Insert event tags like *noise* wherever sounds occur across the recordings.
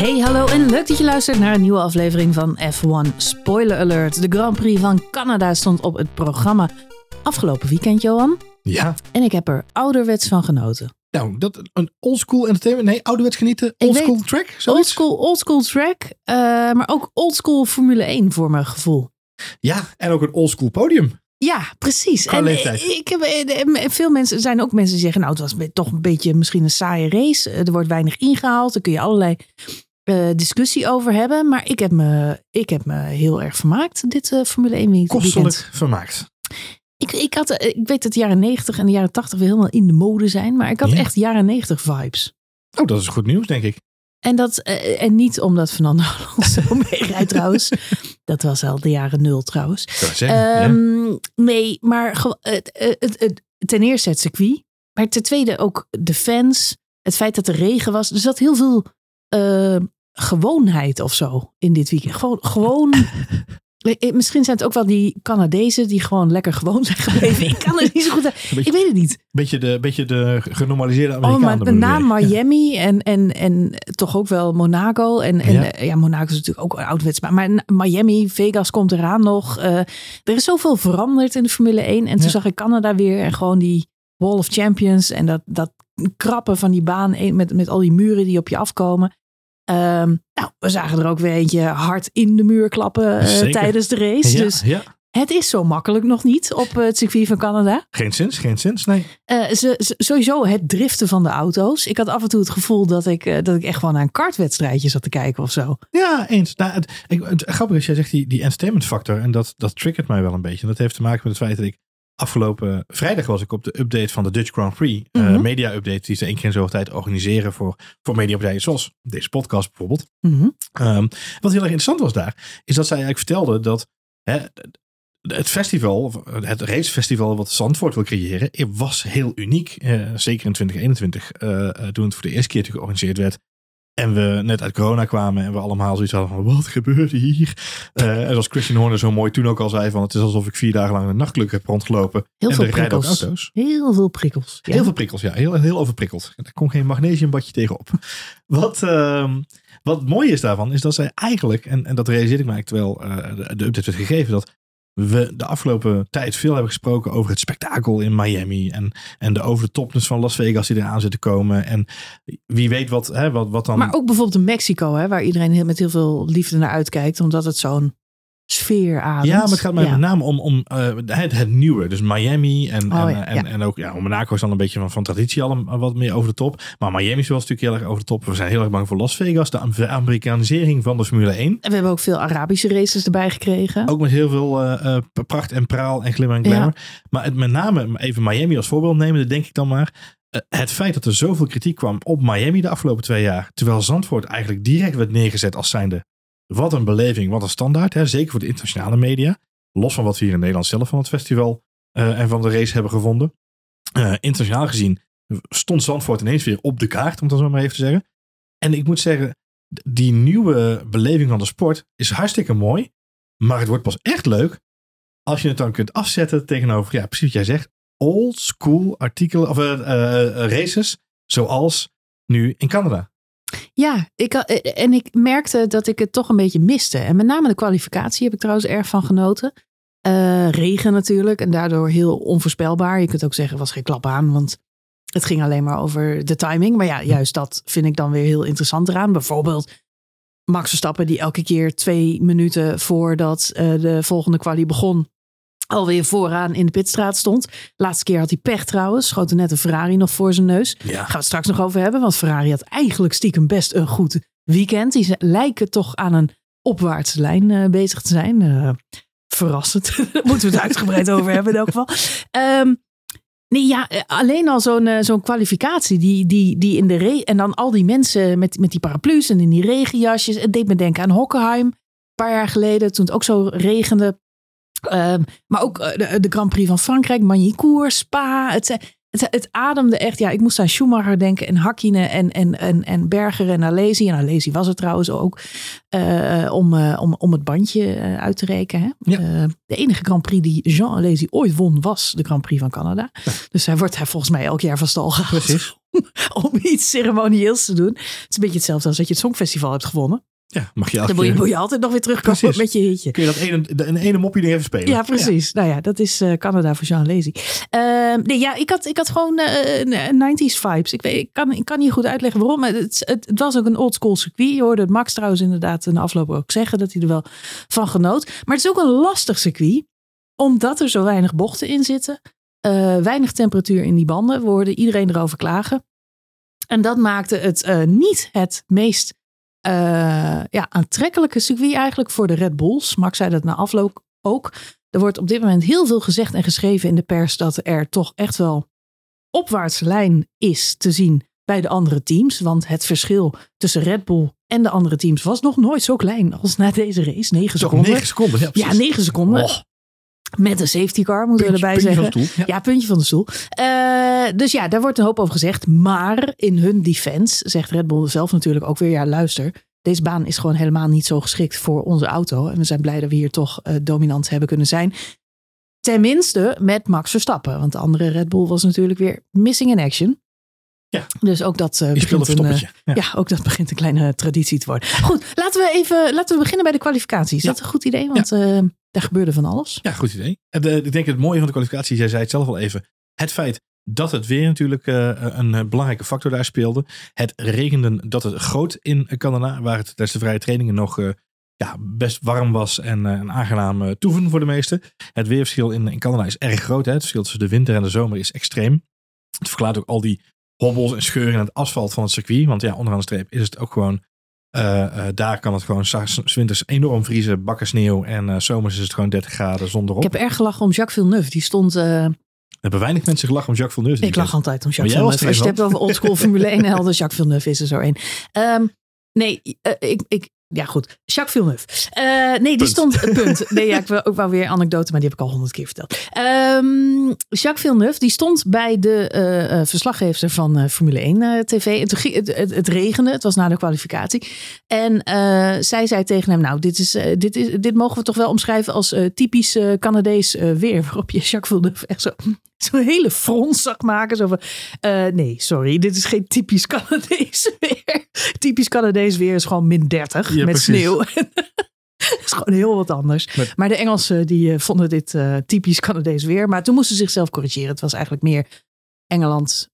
Hey, hallo en leuk dat je luistert naar een nieuwe aflevering van F1 Spoiler Alert. De Grand Prix van Canada stond op het programma afgelopen weekend, Johan. Ja, En ik heb er ouderwets van genoten. nou, dat, een oldschool entertainment. Nee, ouderwets genieten. Oldschool track. Oldschool, oldschool track, eh, maar ook oldschool Formule 1 voor mijn gevoel. Ja, en ook een oldschool podium. Ja, precies. Qua en leeftijd. ik heb, eh, eh, veel mensen zijn ook mensen die zeggen, nou, het was toch een beetje misschien een saaie race. Eh, Er wordt weinig ingehaald. Daar kun je allerlei eh, discussie over hebben. Maar ik heb me, ik heb me heel erg vermaakt dit eh, Formule 1 weekend. Kostelijk vermaakt. Ik, ik, had, eh, ik weet dat de jaren 90 en de jaren 80 weer helemaal in de mode zijn. Maar ik had Ja. echt jaren 90 vibes. Oh, dat is goed nieuws, denk ik. En, dat, en niet omdat Fernando Alonso *laughs* meerijdt trouwens. Dat was al de jaren nul trouwens. Zeggen, ja. Ehm, Nee, maar ten eerste het circuit. Maar ten tweede ook de fans. Het feit dat er regen was. Er zat heel veel eh, gewoonheid of zo in dit weekend. Gewoon, gewoon *laughs* eh, eh, misschien zijn het ook wel die Canadezen die gewoon lekker gewoon zijn gebleven. Ik kan het niet zo goed beetje, Ik weet het niet. beetje, de, beetje de genormaliseerde Oh, Amerikanen. maar bedoel na je. Miami en, en, en toch ook wel Monaco. En, en Ja. ja. ja, Monaco is natuurlijk ook een ouderwets. Maar, maar Miami, Vegas komt eraan nog. Eh, er is zoveel veranderd in de Formule 1. En toen Ja. zag ik Canada weer. En gewoon die Wall of Champions. En dat, dat krappen van die baan. eh, Met, met al die muren die op je afkomen. Ehm, nou, we zagen er ook weer eentje hard in de muur klappen eh, tijdens de race. Ja, Dus ja, het is zo makkelijk nog niet op het circuit van Canada. geen zins, geen zins, nee. Eh, ze, ze- sowieso het driften van de auto's. Ik had af en toe het gevoel dat ik, eh, dat ik echt gewoon naar een kartwedstrijdje zat te kijken of zo. Ja, eens. Nou, het, ik, het grappige is, jij zegt die, die entertainment factor. En dat, dat triggert mij wel een beetje. En dat heeft te maken met het feit dat ik afgelopen vrijdag was ik op de update van de Dutch Grand Prix. Mhm. media update die ze één keer in zoveel tijd organiseren voor, voor mediapartijen zoals deze podcast bijvoorbeeld. Mhm. Ehm, wat heel erg interessant was daar, is dat zij eigenlijk vertelde dat hè, het festival, het racefestival wat Zandvoort wil creëren, was heel uniek. Eh, zeker in 2021, eh, eh, toen het voor de eerste keer georganiseerd werd. En we net uit corona kwamen en we allemaal zoiets hadden van, wat gebeurde hier? Eh, en zoals Christian Horner zo mooi toen ook al zei van, het is alsof ik vier dagen lang een nachtclub heb rondgelopen. Heel en veel er rijden ook prikkels. auto's. Heel veel prikkels. Ja. Heel veel prikkels, ja. Heel, heel overprikkeld. Er komt geen magnesiumbadje tegenop. *laughs* Wat, ehm, wat mooi is daarvan, is dat zij eigenlijk, en, en dat realiseerde ik mij eigenlijk terwijl de, de update werd gegeven, dat we de afgelopen tijd veel hebben gesproken over het spektakel in Miami. En, en de over de topness van Las Vegas die eraan zit te komen. En wie weet wat, hè, wat, wat dan... Maar ook bijvoorbeeld in Mexico, hè, waar iedereen heel, met heel veel liefde naar uitkijkt, omdat het zo'n sfeer ademt. Ja, maar het gaat mij Ja. met name om, om eh, het, het nieuwe. Dus Miami en, Oh, en, ja, en, ook ja, Monaco is dan een beetje van, van traditie al een- wat meer over de top. Maar Miami is wel een stukje heel erg over de top. We zijn heel erg bang voor Las Vegas. De Am- Amerikanisering van de Formule 1. En we hebben ook veel Arabische races erbij gekregen. Ook met heel veel eh, eh, pracht en praal en glimmer en glamour. Maar het, met name even Miami als voorbeeld nemen, dan denk ik dan maar. eh, het feit dat er zoveel kritiek kwam op Miami de afgelopen twee jaar. Terwijl Zandvoort eigenlijk direct werd neergezet als zijnde. Wat een beleving, wat een standaard. Hè? Zeker voor de internationale media. Los van wat we hier in Nederland zelf van het festival eh, en van de race hebben gevonden. Eh, internationaal gezien stond Zandvoort ineens weer op de kaart, om dat zo maar even te zeggen. En ik moet zeggen, die nieuwe beleving van de sport is hartstikke mooi. Maar het wordt pas echt leuk als je het dan kunt afzetten tegenover, ja, precies wat jij zegt, old school artikelen of eh, races, zoals nu in Canada. Ja, ik, had- eh, en ik merkte dat ik het toch een beetje miste. En met name de kwalificatie heb ik trouwens erg van genoten. Eh, regen natuurlijk en daardoor heel onvoorspelbaar. Je kunt ook zeggen, was geen klap aan, want het ging alleen maar over de timing. Maar ja, juist dat vind ik dan weer heel interessant eraan. Bijvoorbeeld Max Verstappen die elke keer twee minuten voordat eh, de volgende kwalie begon alweer vooraan in de pitstraat stond. Laatste keer had hij pech trouwens. Schoot er net een Ferrari nog voor zijn neus. Ja. Gaan we het straks nog over hebben. Want Ferrari had eigenlijk stiekem best een goed weekend. Die lijken toch aan een opwaartse lijn eh, bezig te zijn. Eh, verrassend. *laughs* Daar moeten we het uitgebreid *laughs* over hebben in elk geval. Ehm, nee, ja, eh, alleen al zo'n zo'n kwalificatie. Die, die, die in de re en dan al die mensen met, met die paraplu's en in die regenjasjes. Het deed me denken aan Hockenheim. Een paar jaar geleden, toen het ook zo regende. Ehm, maar ook eh, de, de Grand Prix van Frankrijk, Magny-Cours, Spa. Het, het, het ademde echt. Ja, ik moest aan Schumacher denken en Hakkinen en, en, en, en Berger en Alesi. En Alesi was het trouwens ook. eh, om, eh, om, om het bandje uit te rekenen. Hè? Ja. De enige Grand Prix die Jean Alesi ooit won was de Grand Prix van Canada. Dus hij wordt hij volgens mij elk jaar van stal gehaald. Precies. *laughs* om iets ceremonieels te doen. Het is een beetje hetzelfde als dat je het Songfestival hebt gewonnen. Ja, mag je Dan moet je, moet je altijd nog weer terugkomen Precies. met je hitje. Kun je dat ene, de, een ene mopje nog even spelen? Ja, precies. Nou ja, dat is eh, Canada voor Jean Lazy. Ehm, nee, ja, ik had, ik had gewoon eh, 90s vibes. Ik, weet, ik, kan, ik kan niet goed uitleggen waarom. maar Het, het, het was ook een oldschool circuit. Je hoorde Max trouwens inderdaad in de afloop ook zeggen dat hij er wel van genoot. Maar het is ook een lastig circuit, omdat er zo weinig bochten in zitten. Eh, weinig temperatuur in die banden. We hoorden iedereen erover klagen. En dat maakte het niet het meest eh, ja, aantrekkelijke circuit eigenlijk voor de Red Bulls. Max zei dat na afloop ook. Er wordt op dit moment heel veel gezegd en geschreven in de pers dat er toch echt wel opwaartse lijn is te zien bij de andere teams. Want het verschil tussen Red Bull en de andere teams was nog nooit zo klein als na deze race. 9 Toch seconden. 9 seconden. Ja, ja, precies. 9 seconden. Oh, Met een safety car moeten puntje- we erbij zeggen. stoel. Ja. Ja, puntje van de stoel. Eh, dus ja, daar wordt een hoop over gezegd. Maar in hun defense zegt Red Bull zelf natuurlijk ook weer: ja, luister. Deze baan is gewoon helemaal niet zo geschikt voor onze auto. En we zijn blij dat we hier toch eh, dominant hebben kunnen zijn. Tenminste met Max Verstappen. Want de andere Red Bull was natuurlijk weer missing in action. Ja. Dus ook dat, eh, begint een. Ja. ja, ook dat begint een kleine traditie te worden. Goed, laten we even laten we beginnen bij de kwalificatie. Is Ja. dat een goed idee? Want daar gebeurde van alles. Ja, goed idee. En, eh, ik denk het mooie van de kwalificatie, jij zei het zelf al even. Het feit dat het weer natuurlijk eh, een belangrijke factor daar speelde. Het regende dat het groot in Canada, waar het tijdens de vrije trainingen nog eh, ja, best warm was en een aangenaam toeven voor de meesten. Het weerverschil in, in Canada is erg groot. Hè? Het verschil tussen de winter en de zomer is extreem. Het verklaart ook al die hobbels en scheuren in het asfalt van het circuit. Want ja, onderaan de streep is het ook gewoon... eh, eh, daar kan het gewoon winters enorm vriezen, bakken sneeuw. En eh, zomers is het gewoon 30 graden zonder op. Ik heb erg gelachen om Jacques Villeneuve. Die stond. Er hebben weinig mensen gelachen om Jacques Villeneuve. ik lach altijd om Jacques Villeneuve. Als je het hebt over oldschool Formule 1 helden, Jacques Villeneuve is er zo één. Ehm, nee, ik, ik, ja goed. Jacques Villeneuve. Eh, nee, die Punt. stond. *laughs* Punt. Nee, ja, ik wil ook wel weer anekdote, maar die heb ik al honderd keer verteld. Ehm, Jacques Villeneuve, die stond bij de eh, eh, verslaggever van Formule 1 eh, TV. En toen ging, het, het, het regende, het was na de kwalificatie. En zij zei tegen hem, nou, dit, is, dit, is, dit mogen we toch wel omschrijven als typisch Canadees weer. Waarop je Jacques Villeneuve echt zo *laughs* zo'n hele frons zag maken. Zo van, eh, nee, sorry, dit is geen typisch Canadees *laughs* weer. Typisch Canadees weer is gewoon min 30 Ja, met precies. sneeuw. *laughs* Het is gewoon heel wat anders. Met- Maar de Engelsen die eh, vonden dit eh, typisch Canadees weer. Maar toen moesten ze zichzelf corrigeren. Het was eigenlijk meer Engeland,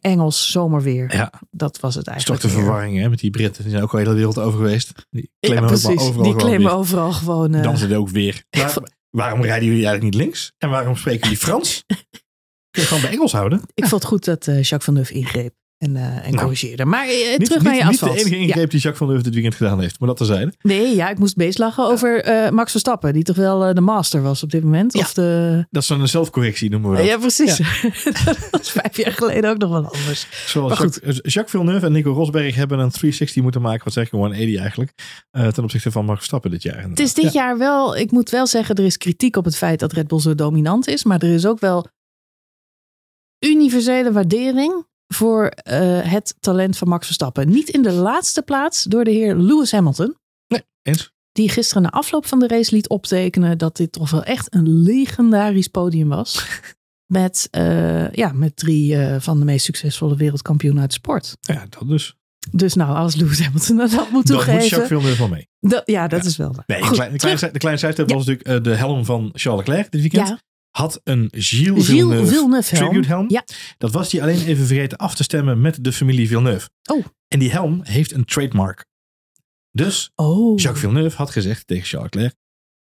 Engels zomerweer. Ja, Dat was het is toch eigenlijk. de verwarring hè, met die Britten. Die zijn ook al de hele wereld over geweest. Die claimen overal Die gewoon claimen overal gewoon. Dan het ook weer. Waarom rijden jullie eigenlijk niet links? En waarom spreken jullie Frans? *laughs* Kun je gewoon bij Engels houden? ik vond het goed dat eh, Jacques Villeneuve ingreep. En, eh, en Nou, corrigeerde. Maar eh, Niet, terug naar je niet, de enige Ja. ingreep die Jacques van Leuven dit weekend gedaan heeft. Maar dat terzijde. Nee, ja, ik moest lachen over eh, Max Verstappen. Die toch wel de master was op dit moment. Ja. Of de... Dat is dan een zelfcorrectie noemen we dat. Ja, precies. *laughs* dat was vijf jaar geleden ook nog wel anders. Zoals. Jacques, Jacques Villeneuve en Nico Rosberg hebben een 360 moeten maken. Wat zeg ik, een 180 eigenlijk. ten opzichte van Max Verstappen dit jaar. Het is dit jaar wel, ik moet wel zeggen, er is kritiek op het feit dat Red Bull zo dominant is. Maar er is ook wel universele waardering voor eh, het talent van Max Verstappen. Niet in de laatste plaats door de heer Lewis Hamilton. Eens? Die gisteren na afloop van de race liet optekenen dat dit toch wel echt een legendarisch podium was. *laughs* Met, eh, ja, met drie eh, van de meest succesvolle wereldkampioenen uit de sport. Ja, dat dus. Dus nou, als Lewis Hamilton dat had moet Dat moet Jacques toegeven. Villeneuve wel mee. dat- ja, dat Ja. is wel waar. Nee, Goed, een klein, een klein, terug- de kleine was natuurlijk de helm van Charles Leclerc dit weekend. ja, Had een Gilles Gilles Villeneuve, Villeneuve helm. tribute helm. Ja. Dat was hij alleen even vergeten af te stemmen met de familie Villeneuve. Oh. En die helm heeft een trademark. Dus Oh. Jacques Villeneuve had gezegd tegen Charles Leclerc.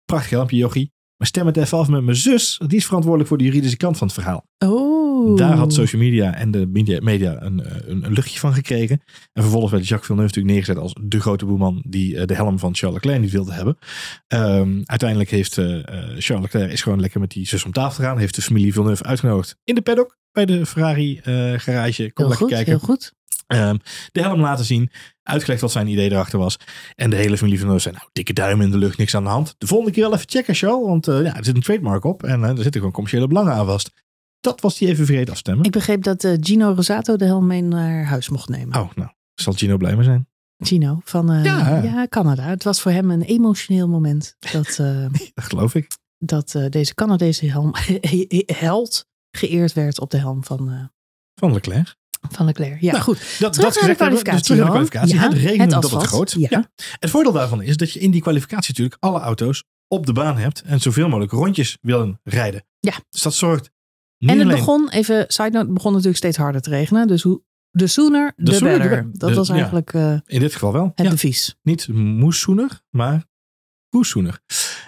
Prachtig helmpje jochie. Maar stem het even af met mijn zus. Die is verantwoordelijk voor de juridische kant van het verhaal. Oh. Daar had social media en de media, media een, eh, een, een luchtje van gekregen. En vervolgens werd Jacques Villeneuve natuurlijk neergezet als de grote boeman die eh, de helm van Charles Leclerc niet wilde hebben. Ehm, uiteindelijk heeft eh, Charles Leclerc is gewoon lekker met die zus om tafel gegaan. Heeft de familie Villeneuve uitgenodigd in de paddock bij de Ferrari garage. Kom heel lekker goed, kijken. heel goed. Ehm, de helm laten zien. Uitgelegd wat zijn idee erachter was. En de hele familie Villeneuve zei, nou, dikke duim in de lucht, niks aan de hand. De volgende keer wel even checken, Charles. Want eh, ja, er zit een trademark op. En eh, er zitten gewoon commerciële belangen aan vast. Dat was die even vergeten afstemmen. Ik begreep dat eh, Gino Rosato de helm mee naar huis mocht nemen. Oh, nou, zal Gino blij mee zijn. Gino van Ja. ja. Canada. Het was voor hem een emotioneel moment dat, *laughs* Dat geloof ik. dat deze Canadese helm, *laughs* held geëerd werd op de helm van, Van Leclerc. Van Leclerc. Ja, Nou, goed. Dat, Terug dat naar de dus kwalificatie, terug naar de kwalificatie. Ja, het regende het dat het groot. Ja. Het voordeel daarvan is dat je in die kwalificatie natuurlijk alle auto's op de baan hebt en zoveel mogelijk rondjes willen rijden. Ja. Dus dat zorgt niet En het alleen begon, even side note, begon natuurlijk steeds harder te regenen. Dus hoe, de sooner, De the sooner, the better. better. Dat De- was ja. eigenlijk eh, in dit geval wel. het Ja. devies. Niet moeszoener, maar koeszoener.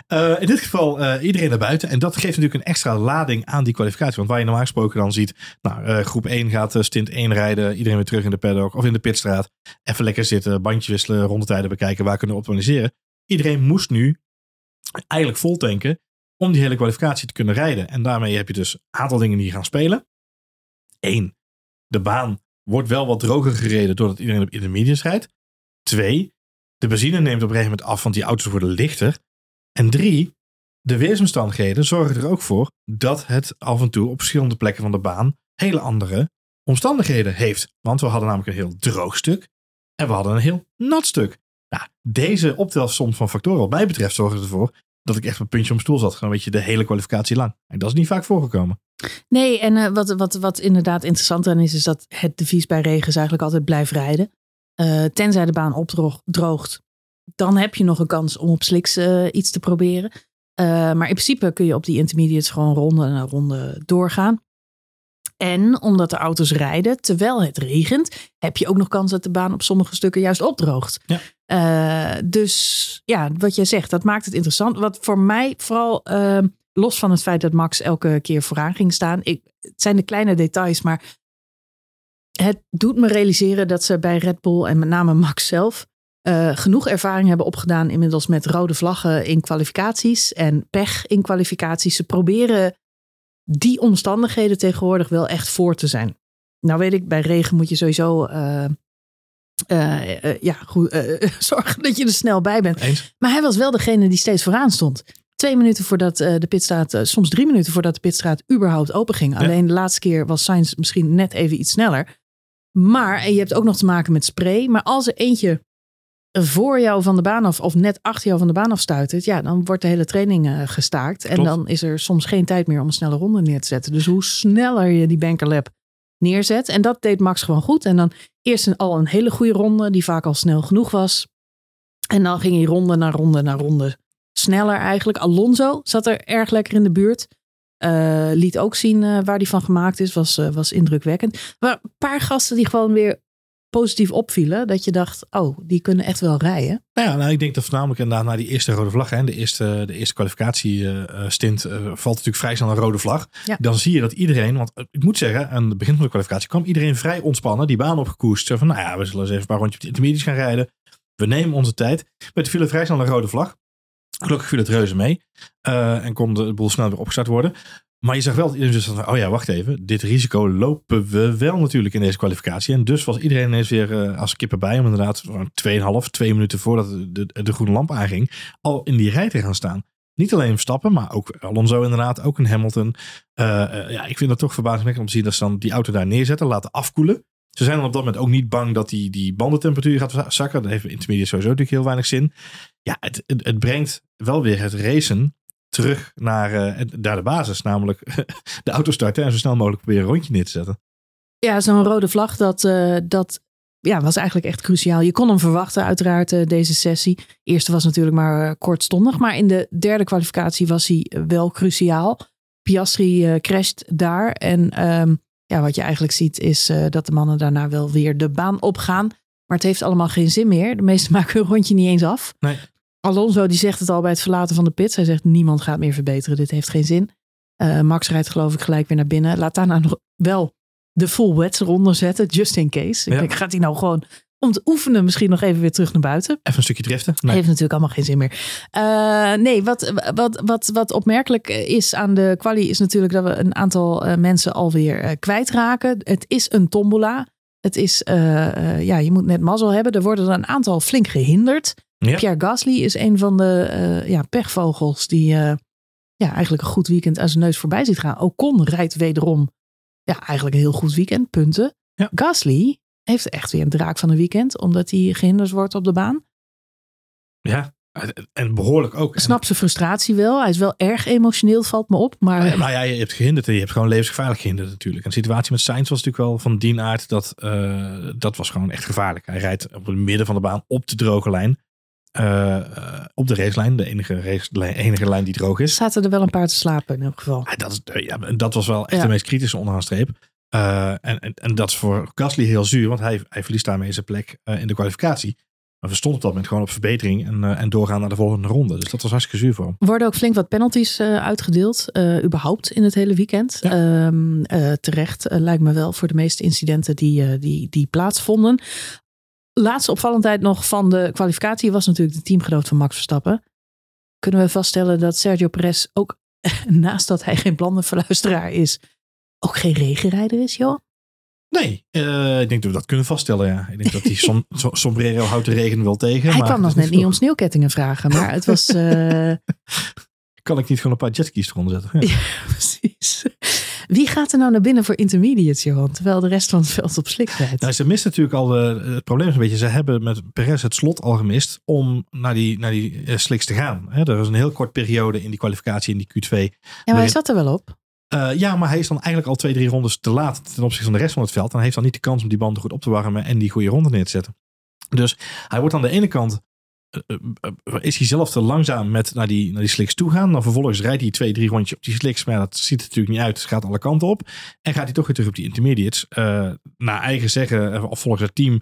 Eh in dit geval eh, iedereen naar buiten. En dat geeft natuurlijk een extra lading aan die kwalificatie. Want waar je normaal gesproken dan ziet, nou, eh, groep 1 gaat stint 1 rijden. Iedereen weer terug in de paddock of in de pitstraat. Even lekker zitten, bandje wisselen, rondetijden bekijken. Waar kunnen we optimaliseren? Iedereen moest nu eigenlijk vol tanken om die hele kwalificatie te kunnen rijden. En daarmee heb je dus een aantal dingen die gaan spelen. Eén, de baan wordt wel wat droger gereden doordat iedereen op intermediates rijdt. Twee, de benzine neemt op een gegeven moment af, want die auto's worden lichter. En drie, de weersomstandigheden zorgen er ook voor dat het af en toe op verschillende plekken van de baan hele andere omstandigheden heeft. Want we hadden namelijk een heel droog stuk en we hadden een heel nat stuk. Nou, deze optelsom van factoren, wat mij betreft, zorgde ervoor dat ik echt een puntje mijn stoel zat. Gewoon een beetje de hele kwalificatie lang. En dat is niet vaak voorgekomen. Nee, en eh, wat, wat, wat inderdaad interessant aan is, is dat het devies bij regens eigenlijk altijd blijft rijden. Eh, tenzij de baan opdroogt, dan heb je nog een kans om op slicks eh, iets te proberen. Eh, maar in principe kun je op die intermediates gewoon ronde na ronde doorgaan. En omdat de auto's rijden terwijl het regent, heb je ook nog kans dat de baan op sommige stukken juist opdroogt. Ja. Dus ja, wat jij zegt, dat maakt het interessant. Wat voor mij vooral, los van het feit dat Max elke keer vooraan ging staan. Ik, het zijn de kleine details, maar het doet me realiseren dat ze bij Red Bull en met name Max zelf eh, genoeg ervaring hebben opgedaan inmiddels met rode vlaggen in kwalificaties en pech in kwalificaties. Ze proberen die omstandigheden tegenwoordig wel echt voor te zijn. Nou weet ik, bij regen moet je sowieso eh, eh, ja, goed, *laughs* zorgen dat je er snel bij bent. Eens? Maar hij was wel degene die steeds vooraan stond. Twee minuten voordat de pitstraat, soms drie minuten voordat de pitstraat überhaupt open ging. Alleen de laatste keer was Sainz misschien net even iets sneller. Maar, en je hebt ook nog te maken met spray. Maar als er eentje voor jou van de baan af, of net achter jou van de baan afstuitert, ja, dan wordt de hele training eh, gestaakt. En dan is er soms geen tijd meer om een snelle ronde neer te zetten. Dus hoe sneller je die bankerlap neerzet. En dat deed Max gewoon goed. En dan eerst een, al een hele goede ronde, die vaak al snel genoeg was. En dan ging hij ronde na ronde na ronde sneller eigenlijk. Alonso zat er erg lekker in de buurt. Eh, liet ook zien eh, waar die van gemaakt is. Was, eh, was indrukwekkend. Maar een paar gasten die gewoon weer positief opvielen. Dat je dacht, oh, die kunnen echt wel rijden. Nou ja, nou, ik denk dat voornamelijk inderdaad na die eerste rode vlag, hè, de eerste, de eerste kwalificatiestint, eh valt natuurlijk vrij snel een rode vlag. Ja. Dan zie je dat iedereen, want ik moet zeggen, aan het begin van de kwalificatie kwam iedereen vrij ontspannen, die baan opgekoest. Zo van, nou ja, we zullen eens even een paar rondjes op de intermediates gaan rijden. We nemen onze tijd. Maar toen viel vrij snel een rode vlag. Gelukkig viel het reuze mee. eh, en kon de boel snel weer opgestart worden. Maar je zag wel dat iedereen dus oh ja, wacht even. Dit risico lopen we wel natuurlijk in deze kwalificatie. En dus was iedereen ineens weer eh, als kippen bij om inderdaad zo'n 2,5, twee minuten voordat de, de, de groene lamp aanging, al in die rij te gaan staan. Niet alleen Verstappen, maar ook Alonso inderdaad, ook een Hamilton. Eh, ja, ik vind het toch verbazingwekkend om te zien dat ze dan die auto daar neerzetten, laten afkoelen. Ze zijn dan op dat moment ook niet bang dat die, die bandentemperatuur gaat za- zakken. Dat heeft intermediate sowieso natuurlijk heel weinig zin. Ja, het, het, brengt wel weer het racen terug naar, het- naar de basis. Namelijk *laughs* de auto starten en zo snel mogelijk proberen een rondje neer te zetten. Ja, zo'n rode vlag, dat, eh, dat ja, was eigenlijk echt cruciaal. Je kon hem verwachten, uiteraard, eh, deze sessie. Eerste was natuurlijk maar kortstondig. Maar in de derde kwalificatie was hij wel cruciaal. Piastri crasht daar. En ehm, ja, wat je eigenlijk ziet is eh, dat de mannen daarna wel weer de baan opgaan. Maar het heeft allemaal geen zin meer. De meesten *laughs* maken hun rondje niet eens af. Nee. Alonso die zegt het al bij het verlaten van de pits. Hij zegt niemand gaat meer verbeteren. Dit heeft geen zin. Eh, Max rijdt geloof ik gelijk weer naar binnen. Laat daarna nog wel de full wets eronder zetten. Just in case. Ik Ja. denk, gaat hij nou gewoon om te oefenen misschien nog even weer terug naar buiten? Even een stukje driften. Nee. Heeft natuurlijk allemaal geen zin meer. Eh, nee, wat, wat, wat, wat opmerkelijk is aan de quali is natuurlijk dat we een aantal eh, mensen alweer eh, kwijtraken. Het is een tombola. Het is, ja, je moet net mazzel hebben. Er worden er een aantal flink gehinderd. Ja. Pierre Gasly is een van de ja, pechvogels die ja, eigenlijk een goed weekend aan zijn neus voorbij ziet gaan. Ocon rijdt wederom ja, eigenlijk een heel goed weekend, punten. Ja. Gasly heeft echt weer een draak van een weekend, omdat hij gehinderd wordt op de baan. Ja, En behoorlijk ook. Ik snap zijn frustratie wel. Hij is wel erg emotioneel, valt me op. Maar... Nou ja, je hebt gehinderd en je hebt gewoon levensgevaarlijk gehinderd natuurlijk. En de situatie met Sainz was natuurlijk wel van die aard dat uh, dat was gewoon echt gevaarlijk. Hij rijdt op het midden van de baan op de droge lijn. Uh, op de racelijn, de enige, racelijn, enige lijn die droog is. Zaten er wel een paar te slapen in elk geval. Ja, dat, is, ja, dat was wel echt ja. de meest kritische onderaan streep. Uh, en, en, en, dat is voor Gasly heel zuur, want hij, hij verliest daarmee zijn plek in de kwalificatie. Maar we stonden op dat moment gewoon op verbetering en, uh, en doorgaan naar de volgende ronde. Dus dat was hartstikke zuur voor hem. Worden ook flink wat penalties uitgedeeld, überhaupt in het hele weekend. Ja. Um, terecht lijkt me wel voor de meeste incidenten die, die, die plaatsvonden. Laatste opvallendheid nog van de kwalificatie was natuurlijk de teamgenoot van Max Verstappen. Kunnen we vaststellen dat Sergio Perez ook, *laughs* naast dat hij geen blandenverluisteraar is, ook geen regenrijder is, joh? Nee, uh, ik denk dat we dat kunnen vaststellen. Ja. Ik denk dat die som, *laughs* sombrero houdt de regen wel tegen. Hij maar kwam nog net niet om sneeuwkettingen vragen, maar het was... Uh... *laughs* kan ik niet gewoon een paar jetskis eronder zetten? Ja. *laughs* ja. precies. Wie gaat er nou naar binnen voor intermediates, Johan? Terwijl de rest van het veld op slik rijdt. Nou, ze mist natuurlijk al... De, het probleem is een beetje, ze hebben met Perez het slot al gemist om naar die, naar die uh, sliks te gaan. He, er was een heel kort periode in die kwalificatie in die Q2. Ja, maar hij zat er wel op. Uh, ja, maar hij is dan eigenlijk al twee, drie rondes te laat ten opzichte van de rest van het veld. En hij heeft dan niet de kans om die banden goed op te warmen en die goede ronde neer te zetten. Dus hij wordt aan de ene kant, uh, uh, is hij zelf te langzaam met naar die, naar die slicks toe gaan. Dan vervolgens rijdt hij twee, drie rondjes op die slicks. Maar dat ziet er natuurlijk niet uit. Het gaat alle kanten op. En gaat hij toch weer terug op die intermediates. naar eigen zeggen, of volgens het team,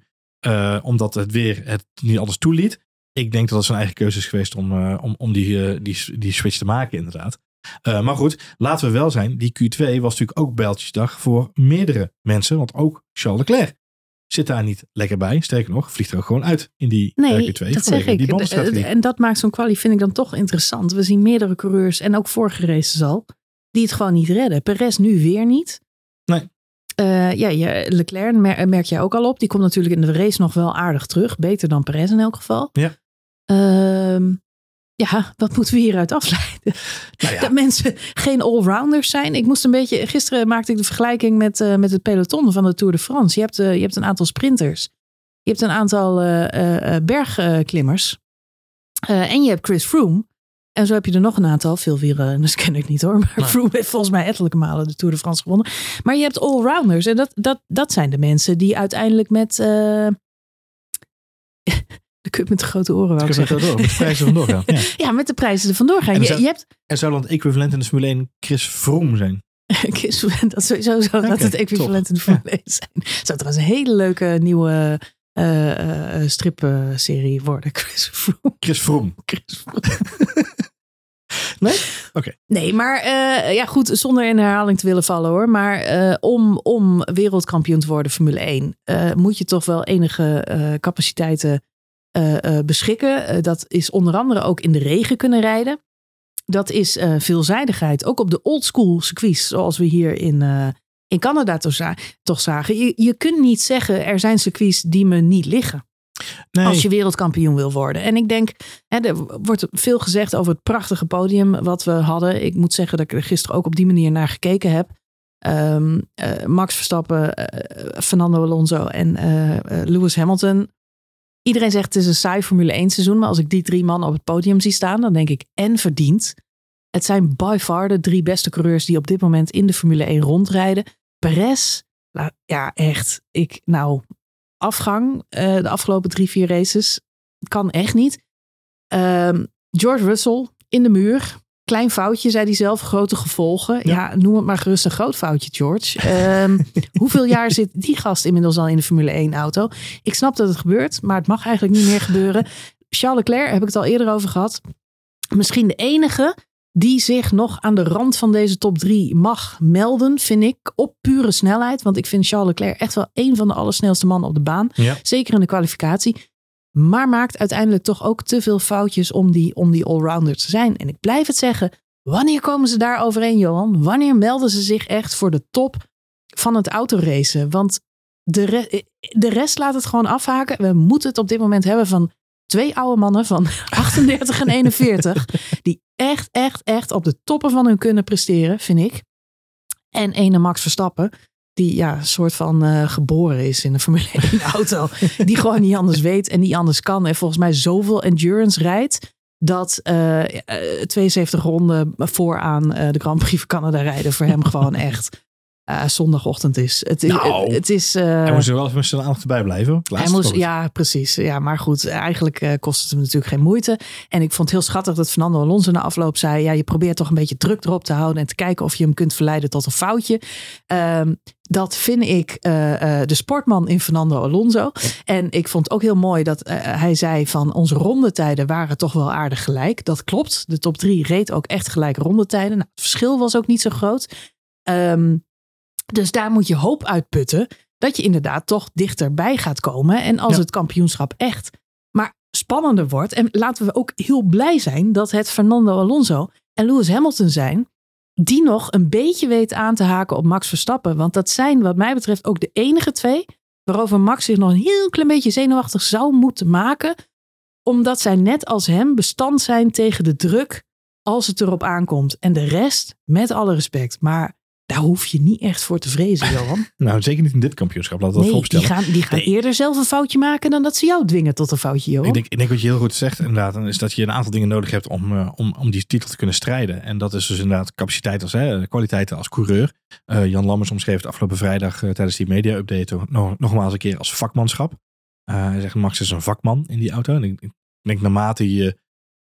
omdat het weer het niet alles toeliet. Ik denk dat het zijn eigen keuze is geweest om, om, om die, die, die switch te maken inderdaad. Uh, maar goed, laten we wel zijn. Die Q2 was natuurlijk ook bijltjesdag voor meerdere mensen. Want ook Charles Leclerc zit daar niet lekker bij. Sterker nog, vliegt er ook gewoon uit in die nee, Q2. dat zeg ik. Die en dat maakt zo'n kwalie, vind ik dan toch interessant. We zien meerdere coureurs en ook vorige races al, die het gewoon niet redden. Perez nu weer niet. Nee. Uh, ja, Leclerc mer merk jij ook al op. Die komt natuurlijk in de race nog wel aardig terug. Beter dan Perez in elk geval. Ja. Uh, ja, wat moeten we hieruit afleiden? Nou ja. Dat mensen geen allrounders zijn. Ik moest een beetje. Gisteren maakte ik de vergelijking met, uh, met het peloton van de Tour de France. Je hebt, uh, je hebt een aantal sprinters. Je hebt een aantal uh, bergklimmers. en je hebt Chris Froome. En zo heb je er nog een aantal. Veel wielen, dat ken ik niet hoor. Maar, maar Froome heeft volgens mij ettelijke malen de Tour de France gewonnen. Maar je hebt allrounders. En dat, dat, dat zijn de mensen die uiteindelijk met met de grote oren, ik zeggen. Door, met de prijzen vandoor gaan. *laughs* Ja. ja, met de prijzen er vandoor gaan. En je, zou, je hebt... en zou dan het equivalent in de Formule 1 Chris Froome zijn? *laughs* Chris, dat sowieso zou dat het equivalent top. in de Formule 1 zijn. Zou trouwens een hele leuke nieuwe uh, uh, stripserie worden. *laughs* Chris Froome. Chris Froome. Chris. Nee? Oké. Okay. Nee, maar uh, ja goed, zonder in herhaling te willen vallen hoor. Maar uh, om, om wereldkampioen te worden Formule 1 uh, moet je toch wel enige capaciteiten beschikken. dat is onder andere ook in de regen kunnen rijden. Dat is veelzijdigheid. Ook op de oldschool circuits zoals we hier in, in Canada toch, za toch zagen. Je, je kunt niet zeggen er zijn circuits die me niet liggen. Nee. Als je wereldkampioen wil worden. En ik denk, hè, er wordt veel gezegd over het prachtige podium wat we hadden. Ik moet zeggen dat ik er gisteren ook op die manier naar gekeken heb. Um, uh, Max Verstappen, uh, Fernando Alonso en uh, Lewis Hamilton. Iedereen zegt het is een saai Formule 1 seizoen. Maar als ik die drie mannen op het podium zie staan, dan denk ik en verdiend. Het zijn by far de drie beste coureurs die op dit moment in de Formule 1 rondrijden. Perez, ja echt. Ik, nou, afgang uh, de afgelopen drie, vier races. Kan echt niet. Uh, George Russell in de muur. Klein foutje, zei hij zelf. Grote gevolgen. Ja, ja noem het maar gerust een groot foutje, George. Um, *laughs* hoeveel jaar zit die gast inmiddels al in de Formule 1 auto? Ik snap dat het gebeurt, maar het mag eigenlijk niet meer gebeuren. Charles Leclerc, heb ik het al eerder over gehad. Misschien de enige die zich nog aan de rand van deze top 3 mag melden, vind ik, op pure snelheid. Want ik vind Charles Leclerc echt wel een van de allersnelste mannen op de baan. Ja. Zeker in de kwalificatie. Maar maakt uiteindelijk toch ook te veel foutjes om die, om die allrounder te zijn. En ik blijf het zeggen, wanneer komen ze daar overheen, Johan? Wanneer melden ze zich echt voor de top van het autoracen? Want de, re de rest laat het gewoon afhaken. We moeten het op dit moment hebben van twee oude mannen van *laughs* 38 en 41. Die echt, echt, echt op de toppen van hun kunnen presteren, vind ik. En ene Max Verstappen. Die ja, soort van uh, geboren is in een Formule 1 *laughs* auto. die gewoon niet anders weet en niet anders kan. En volgens mij zoveel endurance rijdt. dat uh, 72 ronden vooraan de Grand Prix van Canada rijden voor hem gewoon echt uh, zondagochtend is. Het, nou, het, het is. Uh, hij moest er wel even met zijn aandacht bij blijven. Hij moest, ja, precies. Ja, maar goed, eigenlijk uh, kost het hem natuurlijk geen moeite. En ik vond het heel schattig dat Fernando Alonso na afloop zei: ja, je probeert toch een beetje druk erop te houden en te kijken of je hem kunt verleiden tot een foutje. Um, dat vind ik de sportman in Fernando Alonso. En ik vond ook heel mooi dat hij zei van onze rondetijden waren toch wel aardig gelijk. Dat klopt. De top drie reed ook echt gelijk rondetijden. Nou, het verschil was ook niet zo groot. Um, dus daar moet je hoop uitputten dat je inderdaad toch dichterbij gaat komen. En als Ja. het kampioenschap echt maar spannender wordt. En laten we ook heel blij zijn dat het Fernando Alonso en Lewis Hamilton zijn. Die nog een beetje weten aan te haken op Max Verstappen. Want dat zijn wat mij betreft ook de enige twee. Waarover Max zich nog een heel klein beetje zenuwachtig zou moeten maken. Omdat zij net als hem bestand zijn tegen de druk als het erop aankomt. En de rest, met alle respect. Maar daar hoef je niet echt voor te vrezen, *laughs* Johan. Nou, zeker niet in dit kampioenschap. We dat Nee, die gaan, die gaan Nee. eerder zelf een foutje maken dan dat ze jou dwingen tot een foutje, Johan. Ik denk, ik denk wat je heel goed zegt inderdaad, is dat je een aantal dingen nodig hebt om, eh, om, om die titel te kunnen strijden. En dat is dus inderdaad capaciteit als hè, kwaliteiten als coureur. Eh, Jan Lammers omschreef het afgelopen vrijdag eh, tijdens die media-update nog, nogmaals een keer als vakmanschap. Hij zegt Max is een vakman in die auto. En ik, ik denk naarmate je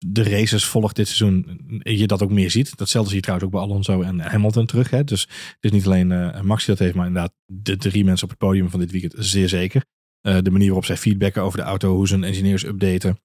de races volgt dit seizoen, je dat ook meer ziet. Datzelfde zie je trouwens ook bij Alonso en Hamilton terug. Hè? Dus het is niet alleen eh, Max die dat heeft, maar inderdaad de drie mensen op het podium van dit weekend zeer zeker. Eh, de manier waarop zij feedbacken over de auto, hoe ze hun engineers updaten,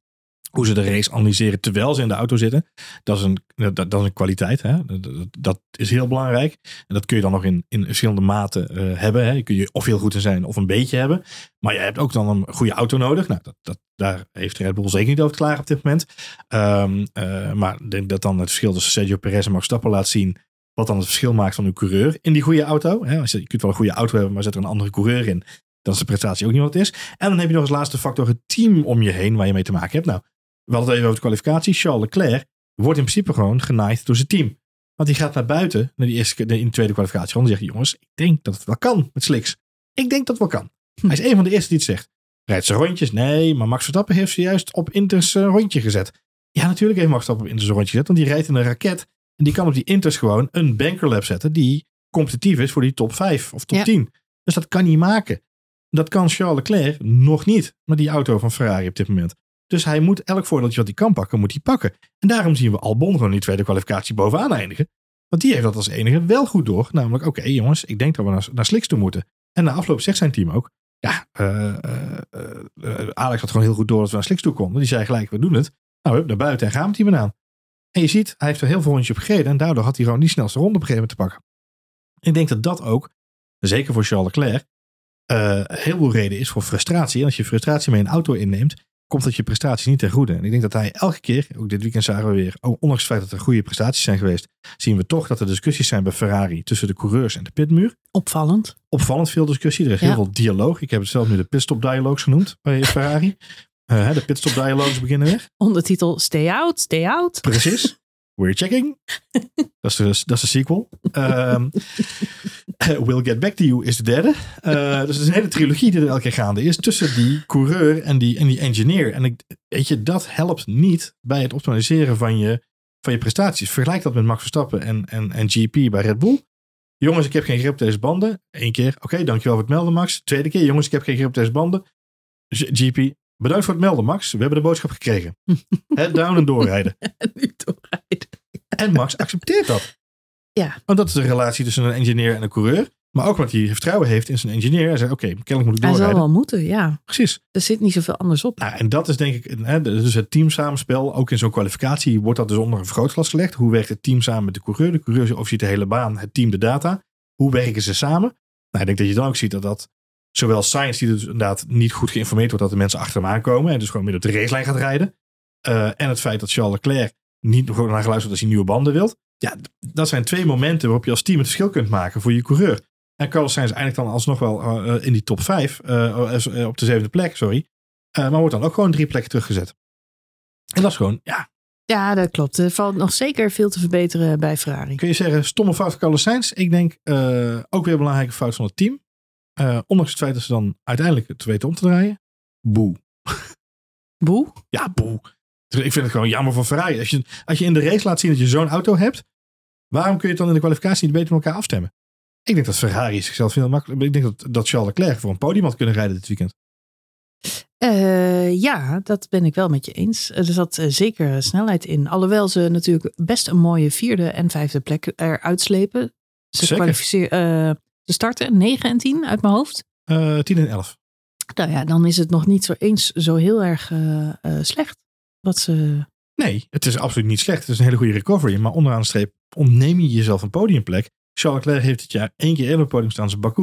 hoe ze de race analyseren terwijl ze in de auto zitten. Dat is een, dat, dat is een kwaliteit. Hè? Dat, dat- is heel belangrijk. En dat kun je dan nog in, in verschillende maten eh, hebben. Hè? Je kun je of heel goed in zijn of een beetje hebben. Maar je hebt ook dan een goede auto nodig. Nou, dat, dat, daar heeft Red Bull zeker niet over klagen op dit moment. Ehm, eh, maar ik denk dat dan het verschil tussen Sergio Perez en Max Stappen laat zien. Wat dan het verschil maakt van een coureur in die goede auto. Hè? Je kunt wel een goede auto hebben, maar zet er een andere coureur in. Dan is de prestatie ook niet wat het is. En dan heb je nog als laatste factor het team om je heen waar je mee te maken hebt. Nou, we hadden het even over de kwalificatie. Charles Leclerc wordt in principe gewoon genaaid door zijn team. Want die gaat naar buiten, naar die eerste, in de tweede kwalificatieronde. En zegt, jongens, ik denk dat het wel kan met Slicks. Ik denk dat het wel kan. Hij is een van de eerste die het zegt. Rijdt ze rondjes? Nee, maar Max Verstappen heeft ze juist op Inters een rondje gezet. Ja, natuurlijk heeft Max Verstappen op Inters een rondje gezet. Want die rijdt in een raket. En die kan op die Inters gewoon een bankerlap zetten. Die competitief is voor die top 5 of top Ja. 10. Dus dat kan hij maken. Dat kan Charles Leclerc nog niet. Met die auto van Ferrari op dit moment. Dus hij moet elk voordeeltje wat hij kan pakken, moet hij pakken. En daarom zien we Albon gewoon die tweede kwalificatie bovenaan eindigen. Want die heeft dat als enige wel goed door. Namelijk, oké jongens, ik denk dat we naar, naar Slicks toe moeten. En na afloop zegt zijn team ook. Ja, eh, Alex had gewoon heel goed door dat we naar Slicks toe konden. Die zei gelijk, we doen het. Nou, naar buiten en gaan met die banaan. En je ziet, hij heeft er heel veel rondjes op gereden. En daardoor had hij gewoon die snelste ronde op een gegeven moment te pakken. Ik denk dat dat ook, zeker voor Charles Leclerc, heel veel reden is voor frustratie. En als je frustratie mee een auto inneemt, komt dat je prestatie niet ten goede. En ik denk dat hij elke keer, ook dit weekend zagen we weer, ondanks het feit dat er goede prestaties zijn geweest, zien we toch dat er discussies zijn bij Ferrari tussen de coureurs en de pitmuur. Opvallend. Opvallend veel discussie. Er is Ja. heel veel dialoog. Ik heb het zelf nu de pitstop dialogues genoemd bij Ferrari. *laughs* Hè, de pitstop dialogues beginnen weer. Ondertitel Stay out, stay out. Precies. We're checking. *laughs* dat, is de, dat is de sequel. Ehm, *laughs* we'll Get Back to You is de derde. Eh, dus het is een hele trilogie die er elke keer gaande is. Tussen die coureur en die, en die engineer. En ik, weet je, dat helpt niet bij het optimaliseren van je, van je prestaties. Vergelijk dat met Max Verstappen en, en, en GP bij Red Bull. Jongens, ik heb geen grip op deze banden. Eén keer. Oké, dankjewel voor het melden, Max. Tweede keer. Jongens, ik heb geen grip op deze banden. GP, bedankt voor het melden, Max. We hebben de boodschap gekregen. *laughs* Head down en doorrijden. En nu doorrijden. En Max accepteert dat. Ja. Want dat is de relatie tussen een engineer en een coureur. Maar ook omdat hij vertrouwen heeft in zijn engineer. Hij zegt, oké, kennelijk moet ik Hij zal doorrijden. wel moeten, ja. Precies. Er zit niet zoveel anders op. Nou, en dat is denk ik, hè, dus het teamsamenspel. Ook in zo'n kwalificatie wordt dat dus onder een vergrootglas gelegd. Hoe werkt het team samen met de coureur? De coureur overziet de hele baan, het team de data. Hoe werken ze samen? Nou, ik denk dat je dan ook ziet dat dat zowel Science, die dus inderdaad niet goed geïnformeerd wordt dat de mensen achter hem aankomen. En dus gewoon midden op de racelijn gaat rijden. eh, en het feit dat Charles Leclerc niet gewoon naar geluisterd als hij nieuwe banden wilt. Ja, dat zijn twee momenten waarop je als team het verschil kunt maken voor je coureur. En Carlos Sainz eindigt dan alsnog wel eh, eh, in die top 5, op de zevende plek, sorry. Eh, maar wordt dan ook gewoon drie plekken teruggezet. En dat is gewoon, ja, Ja, dat klopt. Er valt nog zeker veel te verbeteren bij Ferrari. kun je zeggen, stomme fout van Carlos Sainz. Ik denk eh, ook weer een belangrijke fout van het team. Eh, ondanks het feit dat ze dan uiteindelijk het weten om te draaien. Boe. Boe. Ja, boe. Dus ik vind het gewoon jammer voor Ferrari. Als je, als je in de race laat zien dat je zo'n auto hebt, waarom kun je het dan in de kwalificatie niet beter met elkaar afstemmen? Ik denk dat Ferrari zichzelf veel makkelijker. Ik denk dat, dat Charles Leclerc voor een podium had kunnen rijden dit weekend. Uh, ja, dat ben ik wel met je eens. Er zat uh, zeker snelheid in. Alhoewel ze natuurlijk best een mooie vierde en vijfde plek eruit slepen. Ze, kwalificeren, uh, ze starten 9 en 10 uit mijn hoofd. 10 en 11. Nou ja, dan is het nog niet zo eens zo heel erg slecht. Wat. Nee, het is absoluut niet slecht. Het is een hele goede recovery. Maar onderaan de streep ontneem je jezelf een podiumplek. Charles Leclerc heeft dit jaar één keer eerder op het podium staan als Baku.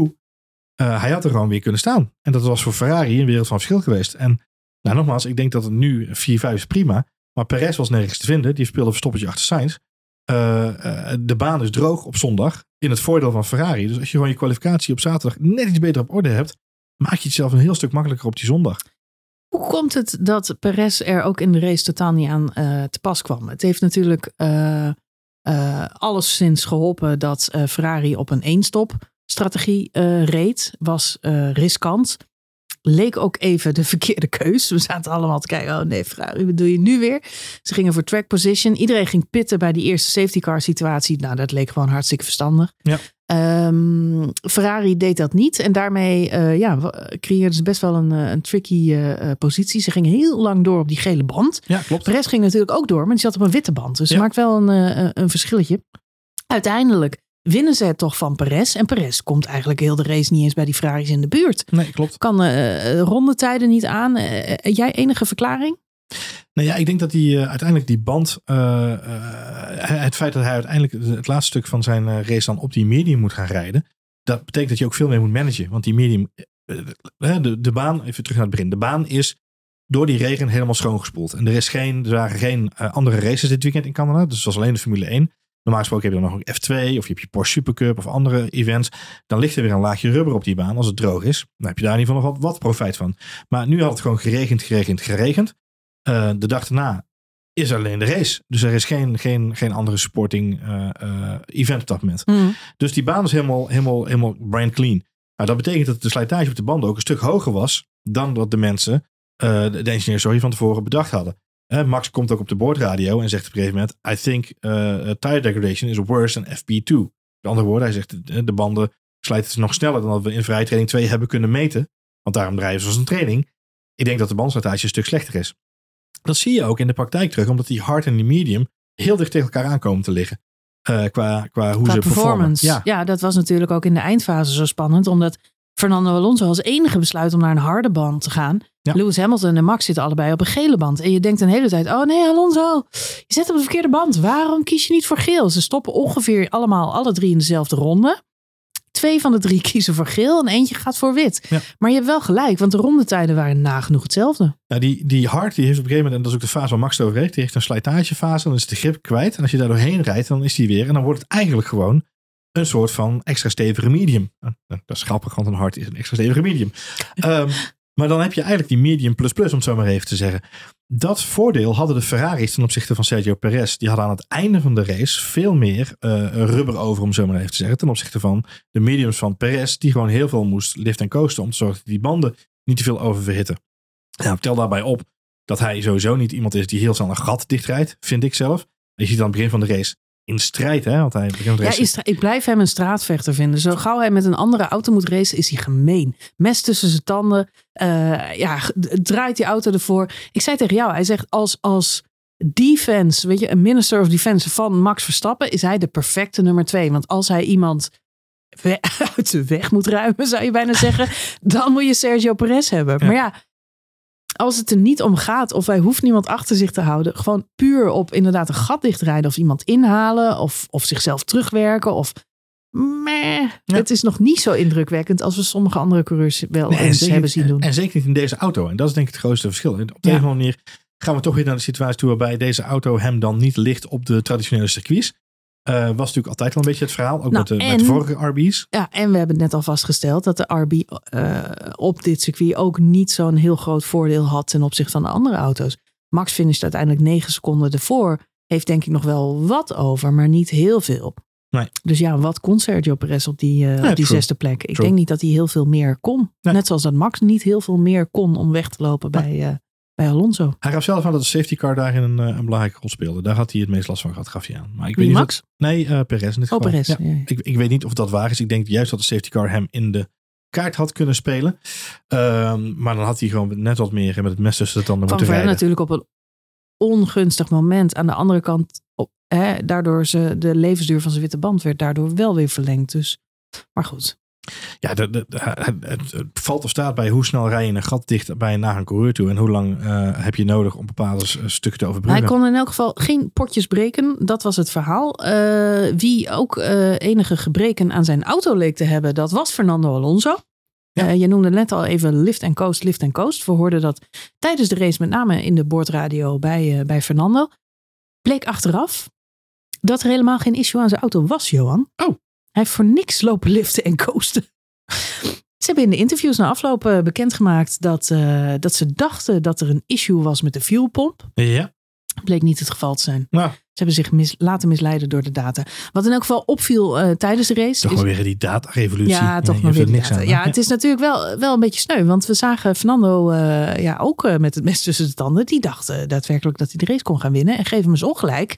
Uh, hij had er gewoon weer kunnen staan. En dat was voor Ferrari een wereld van verschil geweest. En nou, nogmaals, ik denk dat het nu 4-5 is prima. Maar Perez was nergens te vinden. Die speelde verstoppertje achter Sainz. Uh, uh, de baan is droog op zondag. In het voordeel van Ferrari. Dus als je gewoon je kwalificatie op zaterdag net iets beter op orde hebt. Maak je het zelf een heel stuk makkelijker op die zondag. Hoe komt het dat Perez er ook in de race totaal niet aan te pas kwam? Het heeft natuurlijk alleszins geholpen dat Ferrari op een eenstop strategie uh, reed, was uh, riskant. Leek ook even de verkeerde keus. We zaten allemaal te kijken. Oh nee, Ferrari, wat doe je nu weer? Ze gingen voor track position. Iedereen ging pitten bij die eerste safety car situatie. Nou, dat leek gewoon hartstikke verstandig. Ja. Um, Ferrari deed dat niet. En daarmee uh, ja, creëerden ze best wel een, een tricky uh, positie. Ze gingen heel lang door op die gele band. Ja, klopt. Perez ging natuurlijk ook door, maar die zat op een witte band. Dus ja. maakt wel een, een verschilletje. Uiteindelijk winnen ze het toch van Perez. En Perez komt eigenlijk heel de race niet eens bij die Ferraris in de buurt. Nee, klopt. Kan uh, rondetijden niet aan. Uh, jij enige verklaring? Nou ja, ik denk dat hij uh, uiteindelijk die band, het feit dat hij uiteindelijk het laatste stuk van zijn race dan op die medium moet gaan rijden, dat betekent dat je ook veel meer moet managen. Want die medium, de, de baan, even terug naar het begin, de baan is door die regen helemaal schoongespoeld. En er, is geen, er waren geen andere races dit weekend in Canada, dus het was alleen de Formule 1. Normaal gesproken heb je dan nog een F2 of je hebt je Porsche Supercup of andere events. Dan ligt er weer een laagje rubber op die baan als het droog is. Dan heb je daar in ieder geval nog wat, wat profijt van. Maar nu had het gewoon geregend, geregend, geregend. Uh, de dag daarna is alleen de race. Dus er is geen, geen, geen andere sporting uh, uh, event op dat moment. Mm. Dus die baan is helemaal, helemaal, helemaal brand clean. Nou, dat betekent dat de slijtage op de banden ook een stuk hoger was dan dat de mensen, de, de engineers sorry, van tevoren bedacht hadden. Max komt ook op de boordradio en zegt op een gegeven moment: I think uh, tire degradation is worse than FP2. Met andere woorden, hij zegt: de banden slijten nog sneller dan dat we in vrije training 2 hebben kunnen meten. Want daarom draaien ze als een training. Ik denk dat de bandslijtage een stuk slechter is. Dat zie je ook in de praktijk terug, omdat die hard en die medium heel dicht tegen elkaar aankomen te liggen. Uh, qua, qua hoe qua ze performance. Ja. ja, dat was natuurlijk ook in de eindfase zo spannend, omdat Fernando Alonso als enige besluit om naar een harde band te gaan. Ja. Lewis Hamilton en Max zitten allebei op een gele band. En je denkt een hele tijd, oh nee Alonso, je zit op de verkeerde band. Waarom kies je niet voor geel? Ze stoppen ongeveer allemaal, alle drie in dezelfde ronde. Twee van de drie *laughs* kiezen voor geel en eentje gaat voor wit. Ja. Maar je hebt wel gelijk, want de rondetijden waren nagenoeg hetzelfde. Nou, die, die hard die heeft op een gegeven moment, en dat is ook de fase waar Max het over heeft, die heeft een slijtagefase, dan is de grip kwijt. En als je daar doorheen rijdt, dan is die weer. En dan wordt het eigenlijk gewoon een soort van extra stevige medium. Dat is grappig, want een hard is een extra stevige medium. um, *laughs* maar dan heb je eigenlijk die medium plus plus, om het zo maar even te zeggen. Dat voordeel hadden de Ferraris ten opzichte van Sergio Perez. Die hadden aan het einde van de race veel meer uh, rubber over, om zo maar even te zeggen. Ten opzichte van de mediums van Perez, die gewoon heel veel moest lift en coasten. Om te zorgen dat die banden niet te veel oververhitten. Nou, tel daarbij op dat hij sowieso niet iemand is die heel snel een gat dichtrijdt, vind ik zelf. Je ziet aan het begin van de race in strijd, hè? Want hij ja, ik blijf hem een straatvechter vinden. Zo gauw hij met een andere auto moet racen, is hij gemeen. Mes tussen zijn tanden. Uh, ja, draait die auto ervoor. Ik zei tegen jou, hij zegt als, als defense, weet je, een minister of defense van Max Verstappen, is hij de perfecte nummer twee. Want als hij iemand *laughs* uit de weg moet ruimen, zou je bijna zeggen, dan moet je Sergio Perez hebben. Ja. Maar ja, als het er niet om gaat of hij hoeft niemand achter zich te houden, gewoon puur op inderdaad een gat dichtrijden of iemand inhalen of, of zichzelf terugwerken of meh, Ja. het is nog niet zo indrukwekkend als we sommige andere coureurs wel Nee, eens zeker- hebben zien doen. En zeker niet in deze auto. En dat is denk ik het grootste verschil. En op de Ja. een of andere manier gaan we toch weer naar de situatie toe waarbij deze auto hem dan niet ligt op de traditionele circuits. Eh, was natuurlijk altijd wel een beetje het verhaal. Ook Nou, met, de, met de vorige RB's. Ja, en we hebben het net al vastgesteld dat de RB eh, op dit circuit ook niet zo'n heel groot voordeel had ten opzichte van de andere auto's. Max finisht uiteindelijk negen seconden ervoor. Heeft denk ik nog wel wat over, maar niet heel veel. Nee. Dus ja, wat kon Sergio Perez op die, Ja, op die zesde plek? Ik True. denk niet dat hij heel veel meer kon. Nee. Net zoals dat Max niet heel veel meer kon om weg te lopen Nee. bij, bij Alonso. Hij gaf zelf aan dat de safety car daarin een, een belangrijke rol speelde. Daar had hij het meest last van gehad, gaf hij aan. Maar ik weet niet Max? of- nee, eh Perez in dit Oh, geval. Perez. Ja. Ja. Ik, ik weet niet of dat waar is. Ik denk juist dat de safety car hem in de kaart had kunnen spelen. Ehm, maar dan had hij gewoon net wat meer met het mes tussen de tanden Van moeten rijden. natuurlijk op een ongunstig moment. Aan de andere kant, op, hè, daardoor ze, de levensduur van zijn witte band werd daardoor wel weer verlengd. Dus, maar goed. Ja, de, het, valt of staat bij hoe snel rij je een gat dicht bij naar een coureur toe. En hoe lang eh, heb je nodig om bepaalde s- stukken te overbruggen. Hij kon in elk geval geen potjes breken. Dat was het verhaal. Eh, wie ook eh, enige gebreken aan zijn auto leek te hebben, dat was Fernando Alonso. Ja. Eh, je noemde net al even lift and coast, lift and coast. We hoorden dat tijdens de race, met name in de boordradio bij, eh, bij Fernando. Bleek achteraf dat er helemaal geen issue aan zijn auto was, Johan. Oh. Hij heeft voor niks lopen liften en coasten. Ze hebben in de interviews na afloop eh, bekendgemaakt dat, eh, dat ze dachten dat er een issue was met de fuelpomp. Ja, Bleek niet het geval te zijn. nou, Ze hebben zich mis, laten misleiden door de data. Wat in elk geval opviel eh, tijdens de race. toch is- maar weer die data-revolutie. ja, toch maar weer er niks data. aan. Ja, het is natuurlijk wel, wel een beetje sneu. Want we zagen Fernando ja, ook met het mes tussen de tanden. Die dacht eh, daadwerkelijk dat hij de race kon gaan winnen. En geef hem eens ongelijk.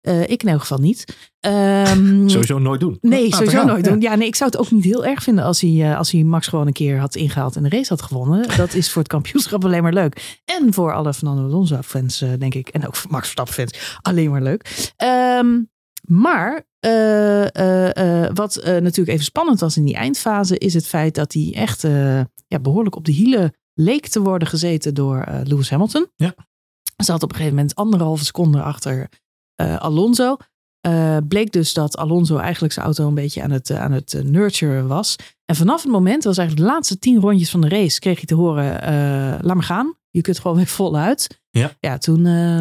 Eh, ik in elk geval niet. Ehm, *laughs* Sowieso nooit doen. Nee, sowieso nooit Ja. doen. Ja, nee, ik zou het ook niet heel erg vinden als hij, eh, als hij Max gewoon een keer had ingehaald en de race had gewonnen. *laughs* Dat is voor het kampioenschap alleen maar leuk. En voor alle Fernando Alonso fans, eh, denk ik. En ook voor Max Verstappen fans. Alleen maar leuk. Ehm, maar wat natuurlijk even spannend was in die eindfase, is het feit dat hij echt ja, behoorlijk op de hielen leek te worden gezeten door Lewis Hamilton. Ja. Ze had op een gegeven moment anderhalve seconde achter Alonso. Eh, bleek dus dat Alonso eigenlijk zijn auto een beetje aan het, eh, aan het eh, nurturen was. En vanaf het moment, dat was eigenlijk de laatste tien rondjes van de race, kreeg hij te horen, eh, laat maar gaan. Je kunt gewoon weer voluit. Ja. Ja, toen eh,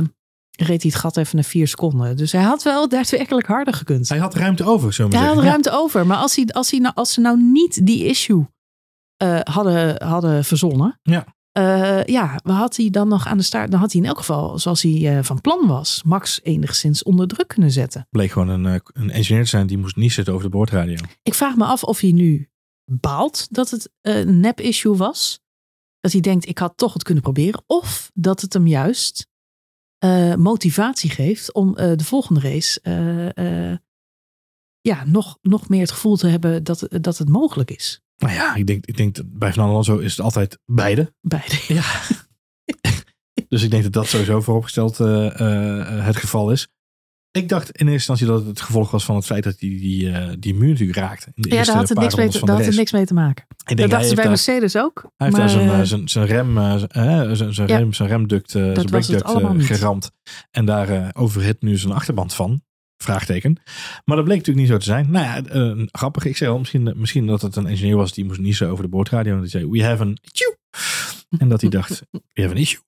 reed hij het gat even naar vier seconden. Dus hij had wel *laughs* daadwerkelijk harder gekund. Hij had ruimte over, zo maar hij had ruimte over. Maar als, hij, als, hij nou, als ze nou niet die issue eh, hadden, hadden verzonnen. Ja. Eh, ja, wat had hij dan nog aan de start? Dan had hij in elk geval, zoals hij eh, van plan was, Max enigszins onder druk kunnen zetten. Bleek gewoon een, eh, een engineer te zijn die moest niet zitten over de boordradio. Ik vraag me af of hij nu baalt dat het een nep-issue was. Dat hij denkt, ik had toch het kunnen proberen. Of dat het hem juist motivatie geeft om de volgende race ja, nog, nog meer het gevoel te hebben dat, dat het mogelijk is. Nou ja, ik denk, ik denk dat bij Fernando Alonso is het altijd beide. Beide. *laughs* Ja. dus ik denk dat dat sowieso vooropgesteld eh, het geval is. Ik dacht in eerste instantie dat het het gevolg was van het feit dat hij die, eh, die muur natuurlijk raakte. In de Ja, daar had het niks mee te, had het niks mee te maken. Ik Dat denk, hij dachten ze bij daar, Mercedes ook. hij heeft maar, daar zijn, zijn, rem, zijn, zijn Ja. rem, zijn remduct, zijn geramd. En daar overhit nu zijn achterband van. Vraagteken. Maar dat bleek natuurlijk niet zo te zijn. Nou ja, eh, grappig. Ik zei al, misschien, misschien dat het een engineer was die moest niezen over de boordradio. En die zei, we have an issue. En dat hij dacht, we have an issue.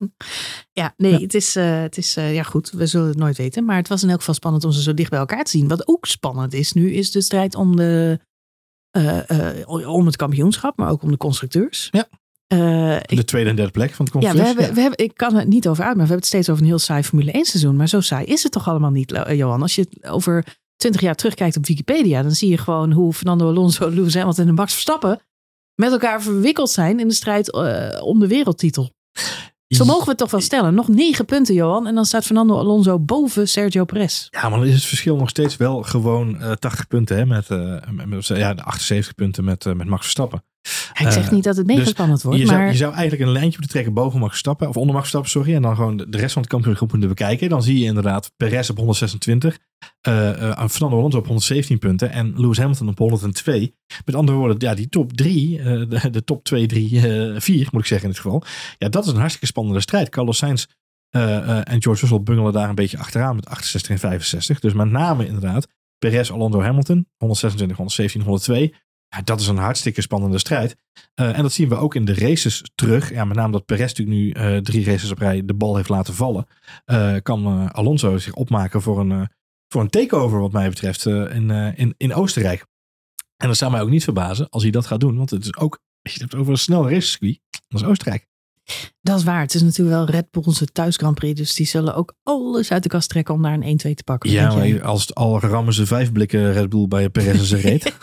Ja, nee, Ja. het is, eh, het is eh, ja goed, we zullen het nooit weten. Maar het was in elk geval spannend om ze zo dicht bij elkaar te zien. Wat ook spannend is nu, is de strijd om, de, om het kampioenschap, maar ook om de constructeurs. Ja. Ik, De tweede en derde plek van het ja, we we hebben, ik kan het niet over uit, maar we hebben het steeds over een heel saai Formule 1 seizoen. Maar zo saai is het toch allemaal niet, eh, Johan? Als je over 20 jaar terugkijkt op Wikipedia, dan zie je gewoon hoe Fernando Alonso, *laughs* Lewis Hamilton en Max Verstappen met elkaar verwikkeld zijn in de strijd eh, om de wereldtitel. Zo mogen we het toch wel stellen. Nog negen punten, Johan. En dan staat Fernando Alonso boven Sergio Perez. Ja, maar dan is het verschil nog steeds wel gewoon eh 80 punten. Hè, met, met, ja, de 78 punten met, met Max Verstappen. Ik zeg Eh, niet dat het mega dus spannend wordt, je, maar zou, je zou eigenlijk een lijntje moeten trekken boven Max Verstappen. Of onder Max Verstappen, sorry. En dan gewoon de rest van het kampioenschap moeten bekijken. Dan zie je inderdaad Perez op 126. eh eh, Fernando Alonso op 117 punten. En Lewis Hamilton op 102. Met andere woorden, ja, die top 3. eh, de, de top 2, 3, 4 moet ik zeggen in dit geval. Ja, dat is een hartstikke spannende strijd. Carlos Sainz en George Russell bungelen daar een beetje achteraan met 68 en 65. Dus met name inderdaad Perez, Alonso, Hamilton. 126, 117, 102. Ja, dat is een hartstikke spannende strijd. Eh, en dat zien we ook in de races terug. Ja, met name dat Perez natuurlijk nu eh, drie races op rij de bal heeft laten vallen. eh, kan Alonso zich opmaken voor een, voor een takeover wat mij betreft in, in, in Oostenrijk. En dat zou mij ook niet verbazen als hij dat gaat doen. Want het is ook, je het hebt over een snel racecircuit, dat is Oostenrijk. dat is waar. Het is natuurlijk wel Red Bull's thuis Grand Prix. Dus die zullen ook alles uit de kast trekken om daar een 1-2 te pakken. Ja, maar als het al rammen ze vijf blikken Red Bull bij Perez en zijn reet. *laughs*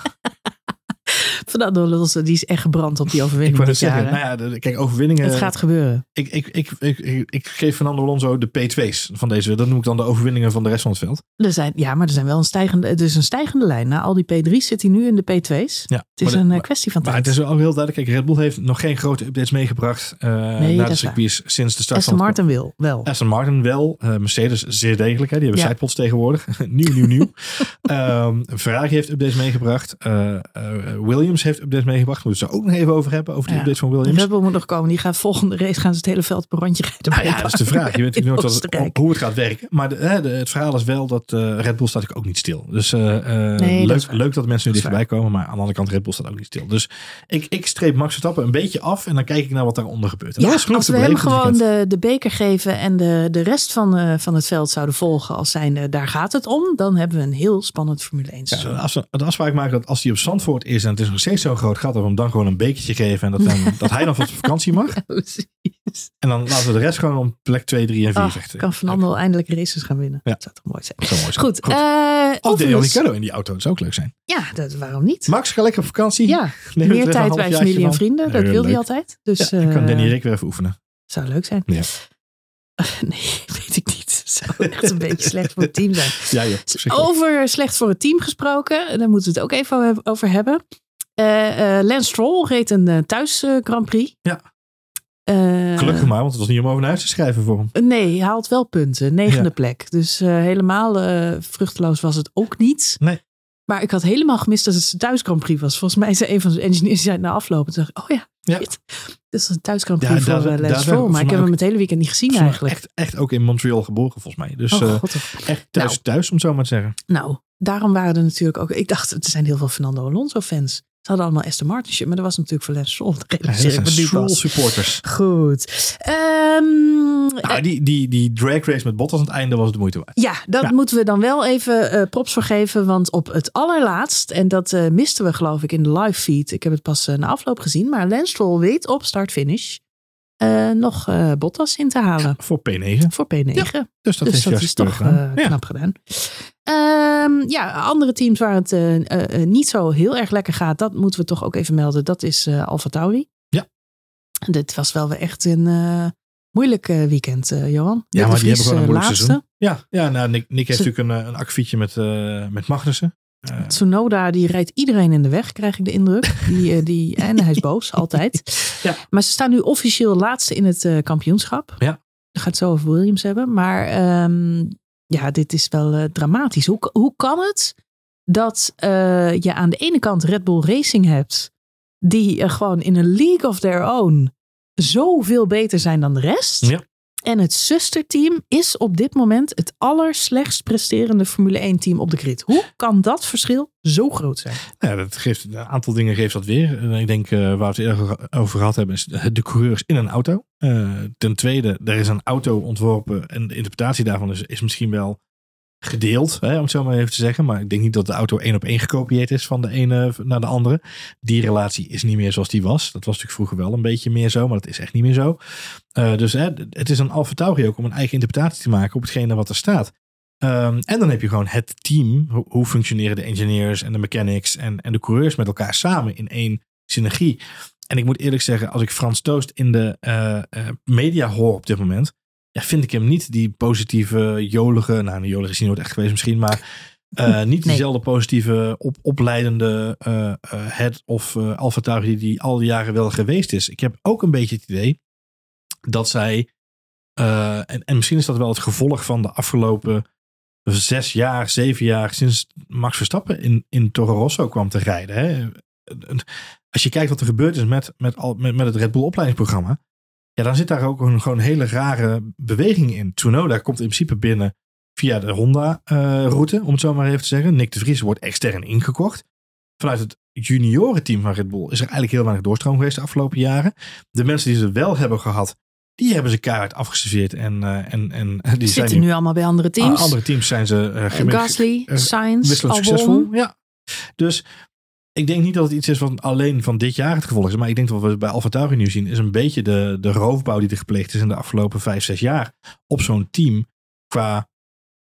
Fernando Alonso, die is echt gebrand op die Ik overwinning. wou net dit zeggen, nou ja, de- kijk, overwinningen. het gaat gebeuren. Ik, ik, ik, ik, ik, ik geef Fernando Alonso de P2's van deze. Dat noem ik dan de overwinningen van de rest van het veld. Er zijn, ja, maar er zijn wel een stijgende, het is een stijgende lijn. Na al die P3's zit hij nu in de P2's. Ja, Het is maar, een eh, kwestie van maar tijd. het is wel heel duidelijk. Kijk, Red Bull heeft nog geen grote updates meegebracht uh, naar dat de circuits sinds de start Aston van het Martin wil wel. Aston Martin wel. Eh, Mercedes zeer degelijk. Hè. Die hebben Ja. sidepods tegenwoordig. *laughs* nieuw, nieuw, nieuw. *laughs* Ehm, Ferrari heeft updates meegebracht. Eh, Williams heeft updates meegebracht. Moeten we het ook nog even over hebben. Over die Ja. updates van Williams. Red Bull moet nog komen. Die gaat volgende race gaan ze het hele veld op een randje rijden. Nou ja, dat is de vraag. Je weet *laughs* natuurlijk nooit wat het- Oostenrijk. hoe het gaat werken. Maar de, het verhaal is wel dat eh, Red Bull staat ook niet stil. Dus eh, eh, Nee, dat leuk, leuk dat mensen nu dichterbij komen. Maar aan de andere kant, Red Bull staat ook niet stil. Dus ik, ik streep Max Verstappen een beetje af. En dan kijk ik naar wat daaronder gebeurt. En Ja, dat is genoeg als we hem dit gewoon de, de beker geven en de, de rest van, van het veld zouden volgen als zijnde daar gaat het om, dan hebben we een heel spannend Formule 1 Ja, als we de afspraak maken dat als hij op Zandvoort is en het is nog steeds zo'n groot gat, we hem dan gewoon een bekertje geven en dat, *laughs* dat hij dan van vakantie mag. Precies. En dan laten we de rest gewoon om plek 2, 3 en 4 Ach, vechten. kan Fernando eindelijk races gaan winnen. Ja. Dat zou toch mooi zijn. Dat zou mooi zijn. Goed, Goed. eh, Of Daniel Ricciardo in die auto, dat zou ook leuk zijn. ja, dat, waarom niet? Max, ga lekker op vakantie. ja, Neem het meer er tijd bij familie en vrienden. Ja, Dat wil hij altijd. Dus Ja, dan kan eh, Danny Rick weer even oefenen. zou leuk zijn. Ja. nee, *laughs* weet ik niet. Zou echt een beetje slecht voor het team zijn. Ja, verschrikkelijk. Over slecht voor het team gesproken, daar moeten we het ook even over hebben. Eh, Lance Stroll reed een eh, thuis Grand Prix. Ja. Gelukkig maar, want het was niet om over naar huis te schrijven voor hem. Nee, hij haalt wel punten. Negende Ja. plek. Dus helemaal vruchteloos was het ook niet. Nee. Maar ik had helemaal gemist dat het zijn thuis Grand Prix was. Volgens mij zei een van zijn engineers het na afloop. Toen dacht ik, oh ja, Ja. Dit is een thuis Grand Prix Ja, voor daar- Lance Stroll. Maar ik heb hem het hele weekend niet gezien eigenlijk. Echt, echt ook in Montreal geboren, volgens mij. Dus oh, god, echt thuis, Nou. thuis, om het zo maar te zeggen. Nou, daarom waren er natuurlijk ook... Ik dacht, er zijn heel veel Fernando Alonso fans. Hadden allemaal Aston Martin shit. Maar dat was natuurlijk voor Lance Stroll. Pas. supporters. Goed. Ehm, Nou, die, die, die drag race met Bottas aan het einde was de moeite waard. Ja, dat Ja. moeten we dan wel even eh, props voor geven. Want op het allerlaatst, en dat eh, misten we geloof ik in de live feed. Ik heb het pas eh, na afloop gezien. Maar Lance Stroll weet op start-finish eh, nog eh, Bottas in te halen. Voor P9. Voor P9. Dus dat dus heeft dat is toch eh, Ja. knap gedaan. Ehm, ja, andere teams waar het eh, eh, eh, niet zo heel erg lekker gaat. Dat moeten we toch ook even melden. Dat is eh Alfa Tauri. Ja. Dit was wel weer echt een moeilijk weekend, Johan. Ja, maar die hebben gewoon een moeilijk laatste. seizoen. Ja, ja nou, Nick, Nick heeft Ze- natuurlijk een, een akkefietje met, met Magnussen. Eh, Tsunoda die rijdt iedereen in de weg, krijg ik de indruk. Die, die, *laughs* en hij is boos, altijd. *laughs* Ja. Maar ze staan nu officieel laatste in het kampioenschap. Ja. Ik ga het zo over Williams hebben. Maar ehm, ja, dit is wel eh, dramatisch. Hoe, hoe kan het dat eh, je aan de ene kant Red Bull Racing hebt... die eh, gewoon in een league of their own zoveel beter zijn dan de rest... Ja. En het zusterteam is op dit moment het allerslechtst presterende Formule 1 team op de grid. Hoe kan dat verschil zo groot zijn? ja, dat geeft, een aantal dingen geeft dat weer. Ik denk, eh, waar we het eerder over gehad hebben, is de coureurs in een auto. Eh, ten tweede, er is een auto ontworpen en de interpretatie daarvan is, is misschien wel gedeeld, hè, om het zo maar even te zeggen. Maar ik denk niet dat de auto één op één gekopieerd is van de ene naar de andere. Die relatie is niet meer zoals die was. Dat was natuurlijk vroeger wel een beetje meer zo, maar dat is echt niet meer zo. Eh, dus hè, het is een Alfa Tauri ook om een eigen interpretatie te maken op hetgene wat er staat. Ehm, en dan heb je gewoon het team. Hoe, functioneren de engineers en de mechanics en, en de coureurs met elkaar samen in één synergie. En ik moet eerlijk zeggen, als ik Frans Toost in de eh, eh, media hoor op dit moment, ja, vind ik hem niet die positieve, jolige, nou, een jolige is hij nooit echt geweest misschien, maar eh, *laughs* niet diezelfde positieve, op, opleidende eh, head of uh, Alfa die die al die jaren wel geweest is. Ik heb ook een beetje het idee dat zij, en, en misschien is dat wel het gevolg van de afgelopen zes jaar, zeven jaar sinds Max Verstappen in, in Toro Rosso kwam te rijden. Hè. Als je kijkt wat er gebeurd is met, met, al, met, met het Red Bull opleidingsprogramma, ja, dan zit daar ook een gewoon hele rare beweging in. Tsunoda komt in principe binnen via de Honda-route, om het zo maar even te zeggen. Nick de Vries wordt extern ingekocht. Vanuit het juniorenteam van Red Bull is er eigenlijk heel weinig doorstroom geweest de afgelopen jaren. De mensen die ze wel hebben gehad, die hebben ze kaart afgeserveerd. En, uh, en, en die Zitten zijn nu allemaal bij andere teams. andere teams zijn ze uh, Gasly, Sainz, wisselend succesvol. Ja. Dus ik denk niet dat het iets is van alleen van dit jaar het gevolg is. Maar ik denk dat wat we bij Alfa Tauri nu zien, is een beetje de, de roofbouw die er gepleegd is in de afgelopen vijf, zes jaar. Op zo'n team qua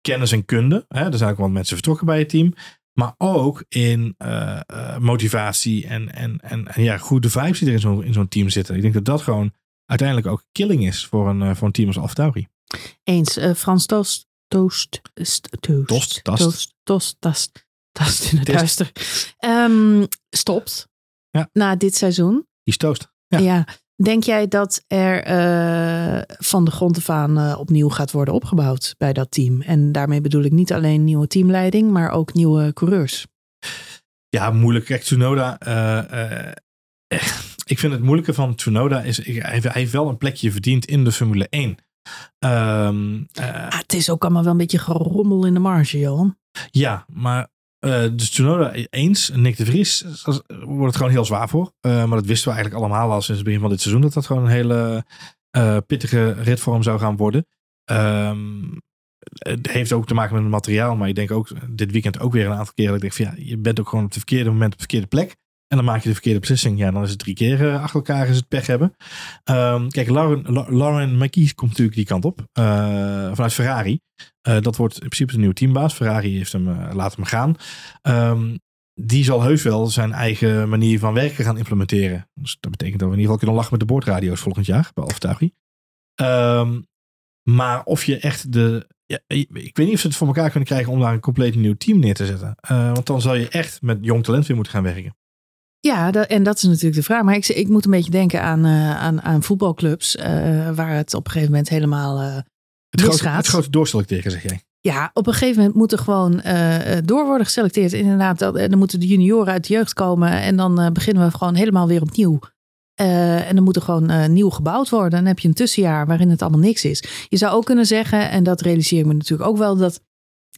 kennis en kunde. Hè, er zijn ook wat mensen vertrokken bij het team. Maar ook in uh, uh, motivatie en, en, en, en, ja, goede vibes die er in zo'n in zo'n team zitten. Ik denk dat dat gewoon uiteindelijk ook killing is voor een, uh, voor een team als AlphaTauri. Eens. Frans Toost. Toost. Toast. Toast. Toast. Toast. Tast. Tast in het duister. Um, stopt. Ja. Na dit seizoen. Die is toast. Ja. ja. Denk jij dat er uh, van de grond af aan uh, opnieuw gaat worden opgebouwd bij dat team? En daarmee bedoel ik niet alleen nieuwe teamleiding, maar ook nieuwe coureurs. Ja, moeilijk. Kijk, Tsunoda. Uh, ik vind het moeilijke van Tsunoda is, hij heeft wel een plekje verdiend in de Formule 1. Um, ah, het is ook allemaal wel een beetje gerommel in de marge, Johan. Ja, maar uh, dus Tsunoda eens, Nick de Vries wordt het gewoon heel zwaar voor. Uh, maar dat wisten we eigenlijk allemaal al sinds het begin van dit seizoen. Dat dat gewoon een hele uh, pittige rit voor hem zou gaan worden. Um, het heeft ook te maken met het materiaal. Maar ik denk ook dit weekend ook weer een aantal keren. Dat ik denk van ja, je bent ook gewoon op het verkeerde moment op de verkeerde plek. En dan maak je de verkeerde beslissing. Ja, dan is het drie keer achter elkaar is het pech hebben. Um, kijk, Lauren, Lauren McKee komt natuurlijk die kant op. Uh, vanuit Ferrari. Uh, dat wordt in principe de nieuwe teambaas. Ferrari heeft hem, uh, laten hem gaan. Um, die zal heus wel zijn eigen manier van werken gaan implementeren. Dus dat betekent dat we in ieder geval kunnen lachen met de boordradio's volgend jaar bij AlphaTauri. Um, maar of je echt de... Ik weet niet of ze het voor elkaar kunnen krijgen om daar een compleet nieuw team neer te zetten. want dan zal je echt met jong talent weer moeten gaan werken. Ja, dat, en dat is natuurlijk de vraag. Maar ik, ik moet een beetje denken aan, uh, aan, aan voetbalclubs, uh, waar het op een gegeven moment helemaal uh, het grote, het grote doorselecteren, zeg jij. Ja, op een gegeven moment moet er gewoon door worden geselecteerd. Inderdaad, dat, dan moeten de junioren uit de jeugd komen. En dan beginnen we gewoon helemaal weer opnieuw. en dan moet er gewoon nieuw gebouwd worden. Dan heb je een tussenjaar waarin het allemaal niks is. Je zou ook kunnen zeggen, en dat realiseer ik me natuurlijk ook wel, dat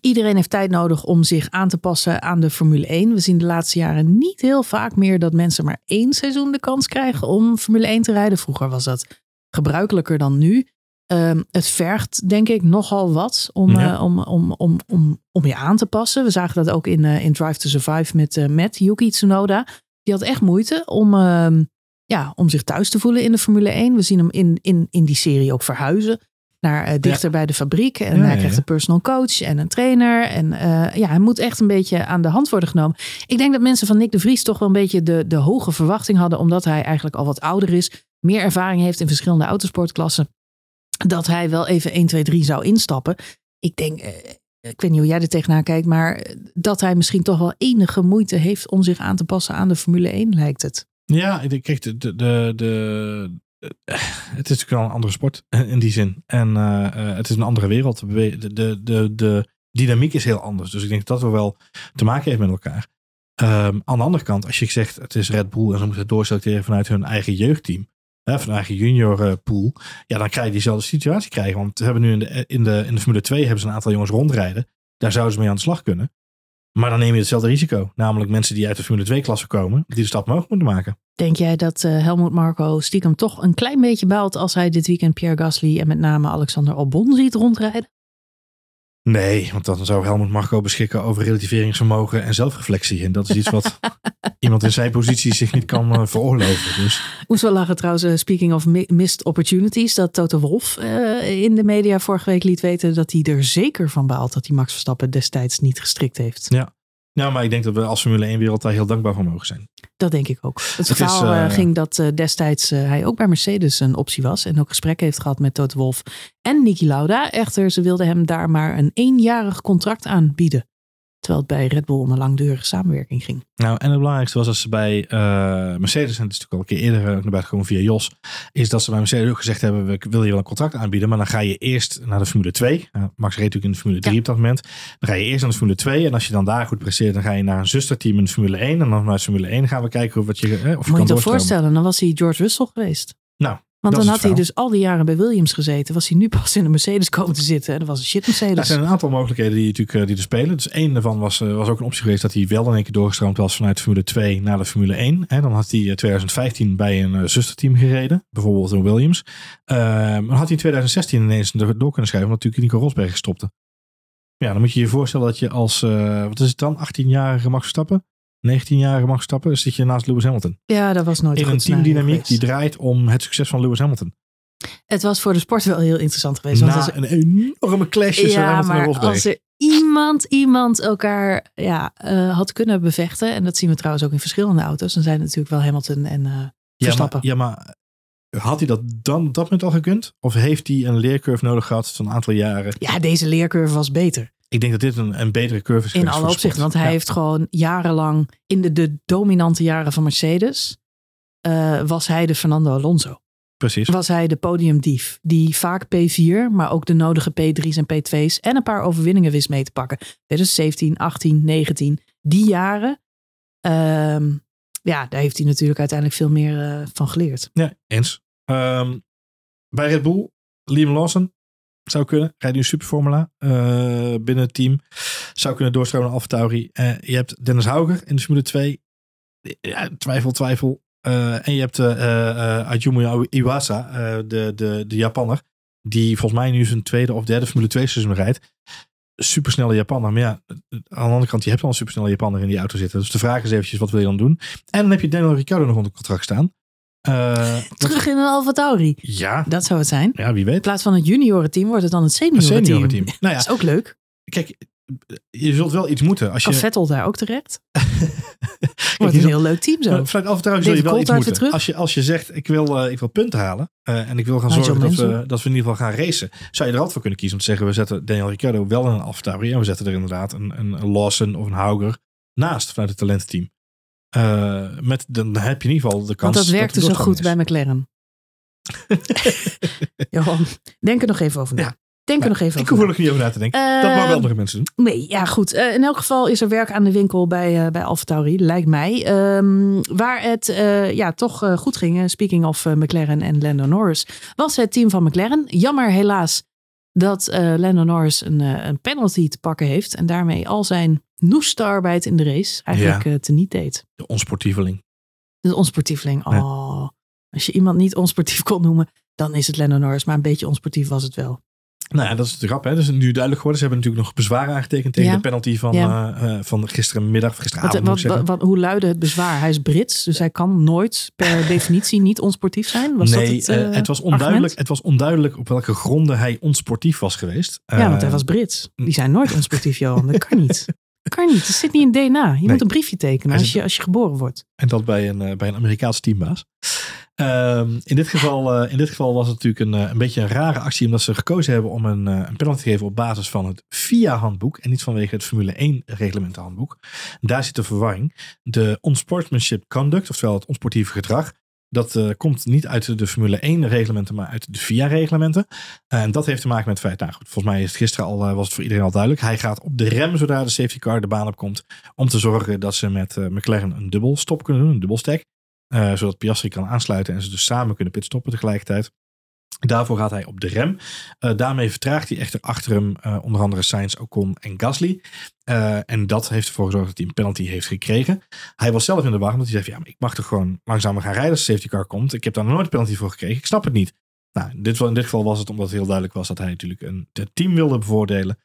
Iedereen heeft tijd nodig om zich aan te passen aan de Formule 1. We zien de laatste jaren niet heel vaak meer dat mensen maar één seizoen de kans krijgen om Formule 1 te rijden. Vroeger was dat gebruikelijker dan nu. Um, het vergt denk ik nogal wat om, ja. uh, om, om, om, om, om je aan te passen. We zagen dat ook in, uh, in Drive to Survive met, uh, met Yuki Tsunoda. Die had echt moeite om, ja, om zich thuis te voelen in de Formule 1. We zien hem in, in, in die serie ook verhuizen naar uh, dichter ja. bij de fabriek. En ja, hij krijgt ja. een personal coach en een trainer. En uh, ja, hij moet echt een beetje aan de hand worden genomen. Ik denk dat mensen van Nick de Vries toch wel een beetje de, de hoge verwachting hadden. Omdat hij eigenlijk al wat ouder is. Meer ervaring heeft in verschillende autosportklassen. Dat hij wel even 1, 2, 3 zou instappen. Ik denk, uh, ik weet niet hoe jij er tegenaan kijkt. Maar dat hij misschien toch wel enige moeite heeft om zich aan te passen aan de Formule 1 lijkt het. Ja, ik de, de, de, de, het is natuurlijk wel een andere sport in die zin. En uh, het is een andere wereld. De, de, de, de dynamiek is heel anders. Dus ik denk dat dat wel te maken heeft met elkaar. Um, aan de andere kant, als je zegt het is Red Bull en ze moeten doorselecteren vanuit hun eigen jeugdteam. Hè, van hun eigen junior pool. Ja, dan krijg je diezelfde situatie krijgen. Want we hebben nu in de, in de, in de Formule 2 hebben ze een aantal jongens rondrijden. Daar zouden ze mee aan de slag kunnen. Maar dan neem je hetzelfde risico. Namelijk mensen die uit de Formule 2 klasse komen. Die de stap mogelijk moeten maken. Denk jij dat uh, Helmut Marco stiekem toch een klein beetje baalt als hij dit weekend Pierre Gasly en met name Alexander Albon ziet rondrijden? Nee, want dan zou Helmut Marco beschikken over relativeringsvermogen en zelfreflectie. En dat is iets wat *laughs* iemand in zijn positie zich niet kan uh, veroorloven. Dus. Moest wel lachen trouwens, uh, speaking of missed opportunities, dat Toto Wolf uh, in de media vorige week liet weten dat hij er zeker van baalt dat hij Max Verstappen destijds niet gestrikt heeft. Ja, nou, maar ik denk dat we als Formule 1 wereld daar heel dankbaar voor mogen zijn. Dat denk ik ook. Het, het verhaal is, uh, ging dat uh, destijds uh, hij ook bij Mercedes een optie was. En ook gesprekken heeft gehad met Toto Wolf en Niki Lauda. Echter, ze wilden hem daar maar een eenjarig contract aanbieden. Terwijl het bij Red Bull om een langdurige samenwerking ging. Nou, en het belangrijkste was dat ze bij uh, Mercedes, en het is natuurlijk al een keer eerder naar buiten gekomen via Jos, is dat ze bij Mercedes ook gezegd hebben, we willen je wel een contract aanbieden, maar dan ga je eerst naar de Formule 2. Nou, Max reed natuurlijk in de Formule 3 ja. op dat moment. Dan ga je eerst naar de Formule 2 en als je dan daar goed presteert, dan ga je naar een zusterteam in de Formule 1. En dan naar de Formule 1 gaan we kijken wat je, eh, of je Moet kan je je voorstellen, dan was hij George Russell geweest. Nou, want dan had hij dus al die jaren bij Williams gezeten. Was hij nu pas in de Mercedes komen te zitten. En dat was een shit Mercedes. Er zijn een aantal mogelijkheden die, natuurlijk, die er spelen. Dus één daarvan was, was ook een optie geweest dat hij wel in één keer doorgestroomd was vanuit Formule 2 naar de Formule 1. En dan had hij 2015 bij een zusterteam gereden. Bijvoorbeeld een Williams. Uh, dan had hij in 2016 ineens door kunnen schrijven. Omdat natuurlijk Nico Rosberg stopte. Ja, dan moet je je voorstellen dat je als, uh, wat is het dan, 18-jarige mag stappen. 19-jarige mag stappen, zit je naast Lewis Hamilton. Ja, dat was nooit In een teamdynamiek die draait om het succes van Lewis Hamilton. Het was voor de sport wel heel interessant geweest. Want Na een enorme clash tussen ja, Hamilton maar en Rosberg. Als er iemand, iemand elkaar ja, uh, had kunnen bevechten. En dat zien we trouwens ook in verschillende auto's. Dan zijn het natuurlijk wel Hamilton en uh, Verstappen. Ja maar, ja, maar had hij dat dan dat moment al gekund? Of heeft hij een leercurve nodig gehad van een aantal jaren? Ja, deze leercurve was beter. Ik denk dat dit een, een betere curve is. In alle opzichten, want hij heeft gewoon jarenlang in de, de dominante jaren van Mercedes. Uh, was hij de Fernando Alonso. Precies. Was hij de podiumdief. Die vaak P4, maar ook de nodige P3's en P2's en een paar overwinningen wist mee te pakken. 2017, 18, 19. Die jaren. Uh, ja, daar heeft hij natuurlijk uiteindelijk veel meer uh, van geleerd. Ja, eens. Um, bij Red Bull, Liam Lawson zou kunnen. Rijdt nu een superformula uh, binnen het team. Zou kunnen doorstromen naar AlphaTauri. Uh, je hebt Dennis Hauger in de Formule 2. Ja, twijfel, twijfel. Uh, en je hebt Ayumu Iwasa, de, de, de Japanner. Die volgens mij nu zijn tweede of derde Formule 2 seizoen rijdt. Supersnelle Japanner. Maar ja, aan de andere kant, je hebt al een supersnelle Japanner in die auto zitten. Dus de vraag is eventjes, wat wil je dan doen? En dan heb je Daniel Ricciardo nog onder contract staan. Uh, Terug in een Alfa Tauri. Ja. Dat zou het zijn. Ja, wie weet. In plaats van het juniorenteam wordt het dan het seniorenteam. Een seniorenteam. *laughs* Nou ja. Dat is ook leuk. Kijk, je zult wel iets moeten. Als je... Vettel daar ook terecht? *laughs* Wordt een heel leuk team zo. Vanuit Alfa Tauri zul je wel iets moeten. Als je, als je zegt, ik wil, uh, ik wil punten halen. Uh, en ik wil gaan zorgen dat we, dat we in ieder geval gaan racen. Zou je er altijd voor kunnen kiezen om te zeggen, we zetten Daniel Ricciardo wel in een Alfa Tauri. En we zetten er inderdaad een, een, een Lawson of een Hauger naast vanuit het talententeam. Uh, met, dan heb je in ieder geval de kans. Want dat werkte zo goed is. bij McLaren. *laughs* Johan, denk er nog even over na. Ja. Denk er nog even ik over. Ik hoef er nog niet over na te denken. Uh, dat mogen wel andere mensen doen. Nee, ja goed. Uh, in elk geval is er werk aan de winkel bij, uh, bij AlphaTauri, lijkt mij. Um, waar het ja, toch goed ging, speaking of McLaren en Lando Norris, was het team van McLaren. Jammer helaas dat Lando Norris een, een penalty te pakken heeft. En daarmee al zijn noeste arbeid in de race eigenlijk ja. teniet deed. De onsportieveling. De onsportieveling. Oh, ja. als je iemand niet onsportief kon noemen, dan is het Lando Norris. Maar een beetje onsportief was het wel. Nou ja, dat is de grap. Hè. Is nu duidelijk geworden. Ze hebben natuurlijk nog bezwaar aangetekend tegen ja. de penalty van, ja. uh, van gisterenmiddag, gisteravond. Wat, wat, wat, hoe luidde het bezwaar? Hij is Brits, dus hij kan nooit per *laughs* definitie niet onsportief zijn. Was nee, dat het, uh, het, was onduidelijk, het was onduidelijk op welke gronden hij onsportief was geweest. Ja, want hij was Brits. Die zijn nooit onsportief, Johan. Dat kan niet. *laughs* kan niet. Het zit niet in DNA. Je nee. moet een briefje tekenen als je, als je geboren wordt. En dat bij een, uh, bij een Amerikaanse teambaas. Um, in, dit geval, uh, in dit geval was het natuurlijk een, een beetje een rare actie. Omdat ze gekozen hebben om een, een penalty te geven op basis van het FIA-handboek. En niet vanwege het Formule 1-reglementenhandboek. Daar zit de verwarring. De unsportsmanship conduct, oftewel het onsportieve gedrag. Dat uh, komt niet uit de Formule 1 reglementen, maar uit de FIA reglementen. Uh, en dat heeft te maken met het feit, nou goed, volgens mij is het gisteren al, uh, was het voor iedereen al duidelijk. Hij gaat op de rem zodra de safety car de baan op komt. Om te zorgen dat ze met McLaren een dubbel stop kunnen doen, een dubbel stack. zodat Piastri kan aansluiten en ze dus samen kunnen pitstoppen tegelijkertijd. Daarvoor gaat hij op de rem. Uh, daarmee vertraagt hij echter achter hem uh, onder andere Sainz, Ocon en Gasly. Uh, en dat heeft ervoor gezorgd dat hij een penalty heeft gekregen. Hij was zelf in de war omdat hij zei: ja, ik mag toch gewoon langzamer gaan rijden als de safety car komt. Ik heb daar nooit een penalty voor gekregen. Ik snap het niet. Nou, dit, in dit geval was het omdat het heel duidelijk was dat hij natuurlijk een, het team wilde bevoordelen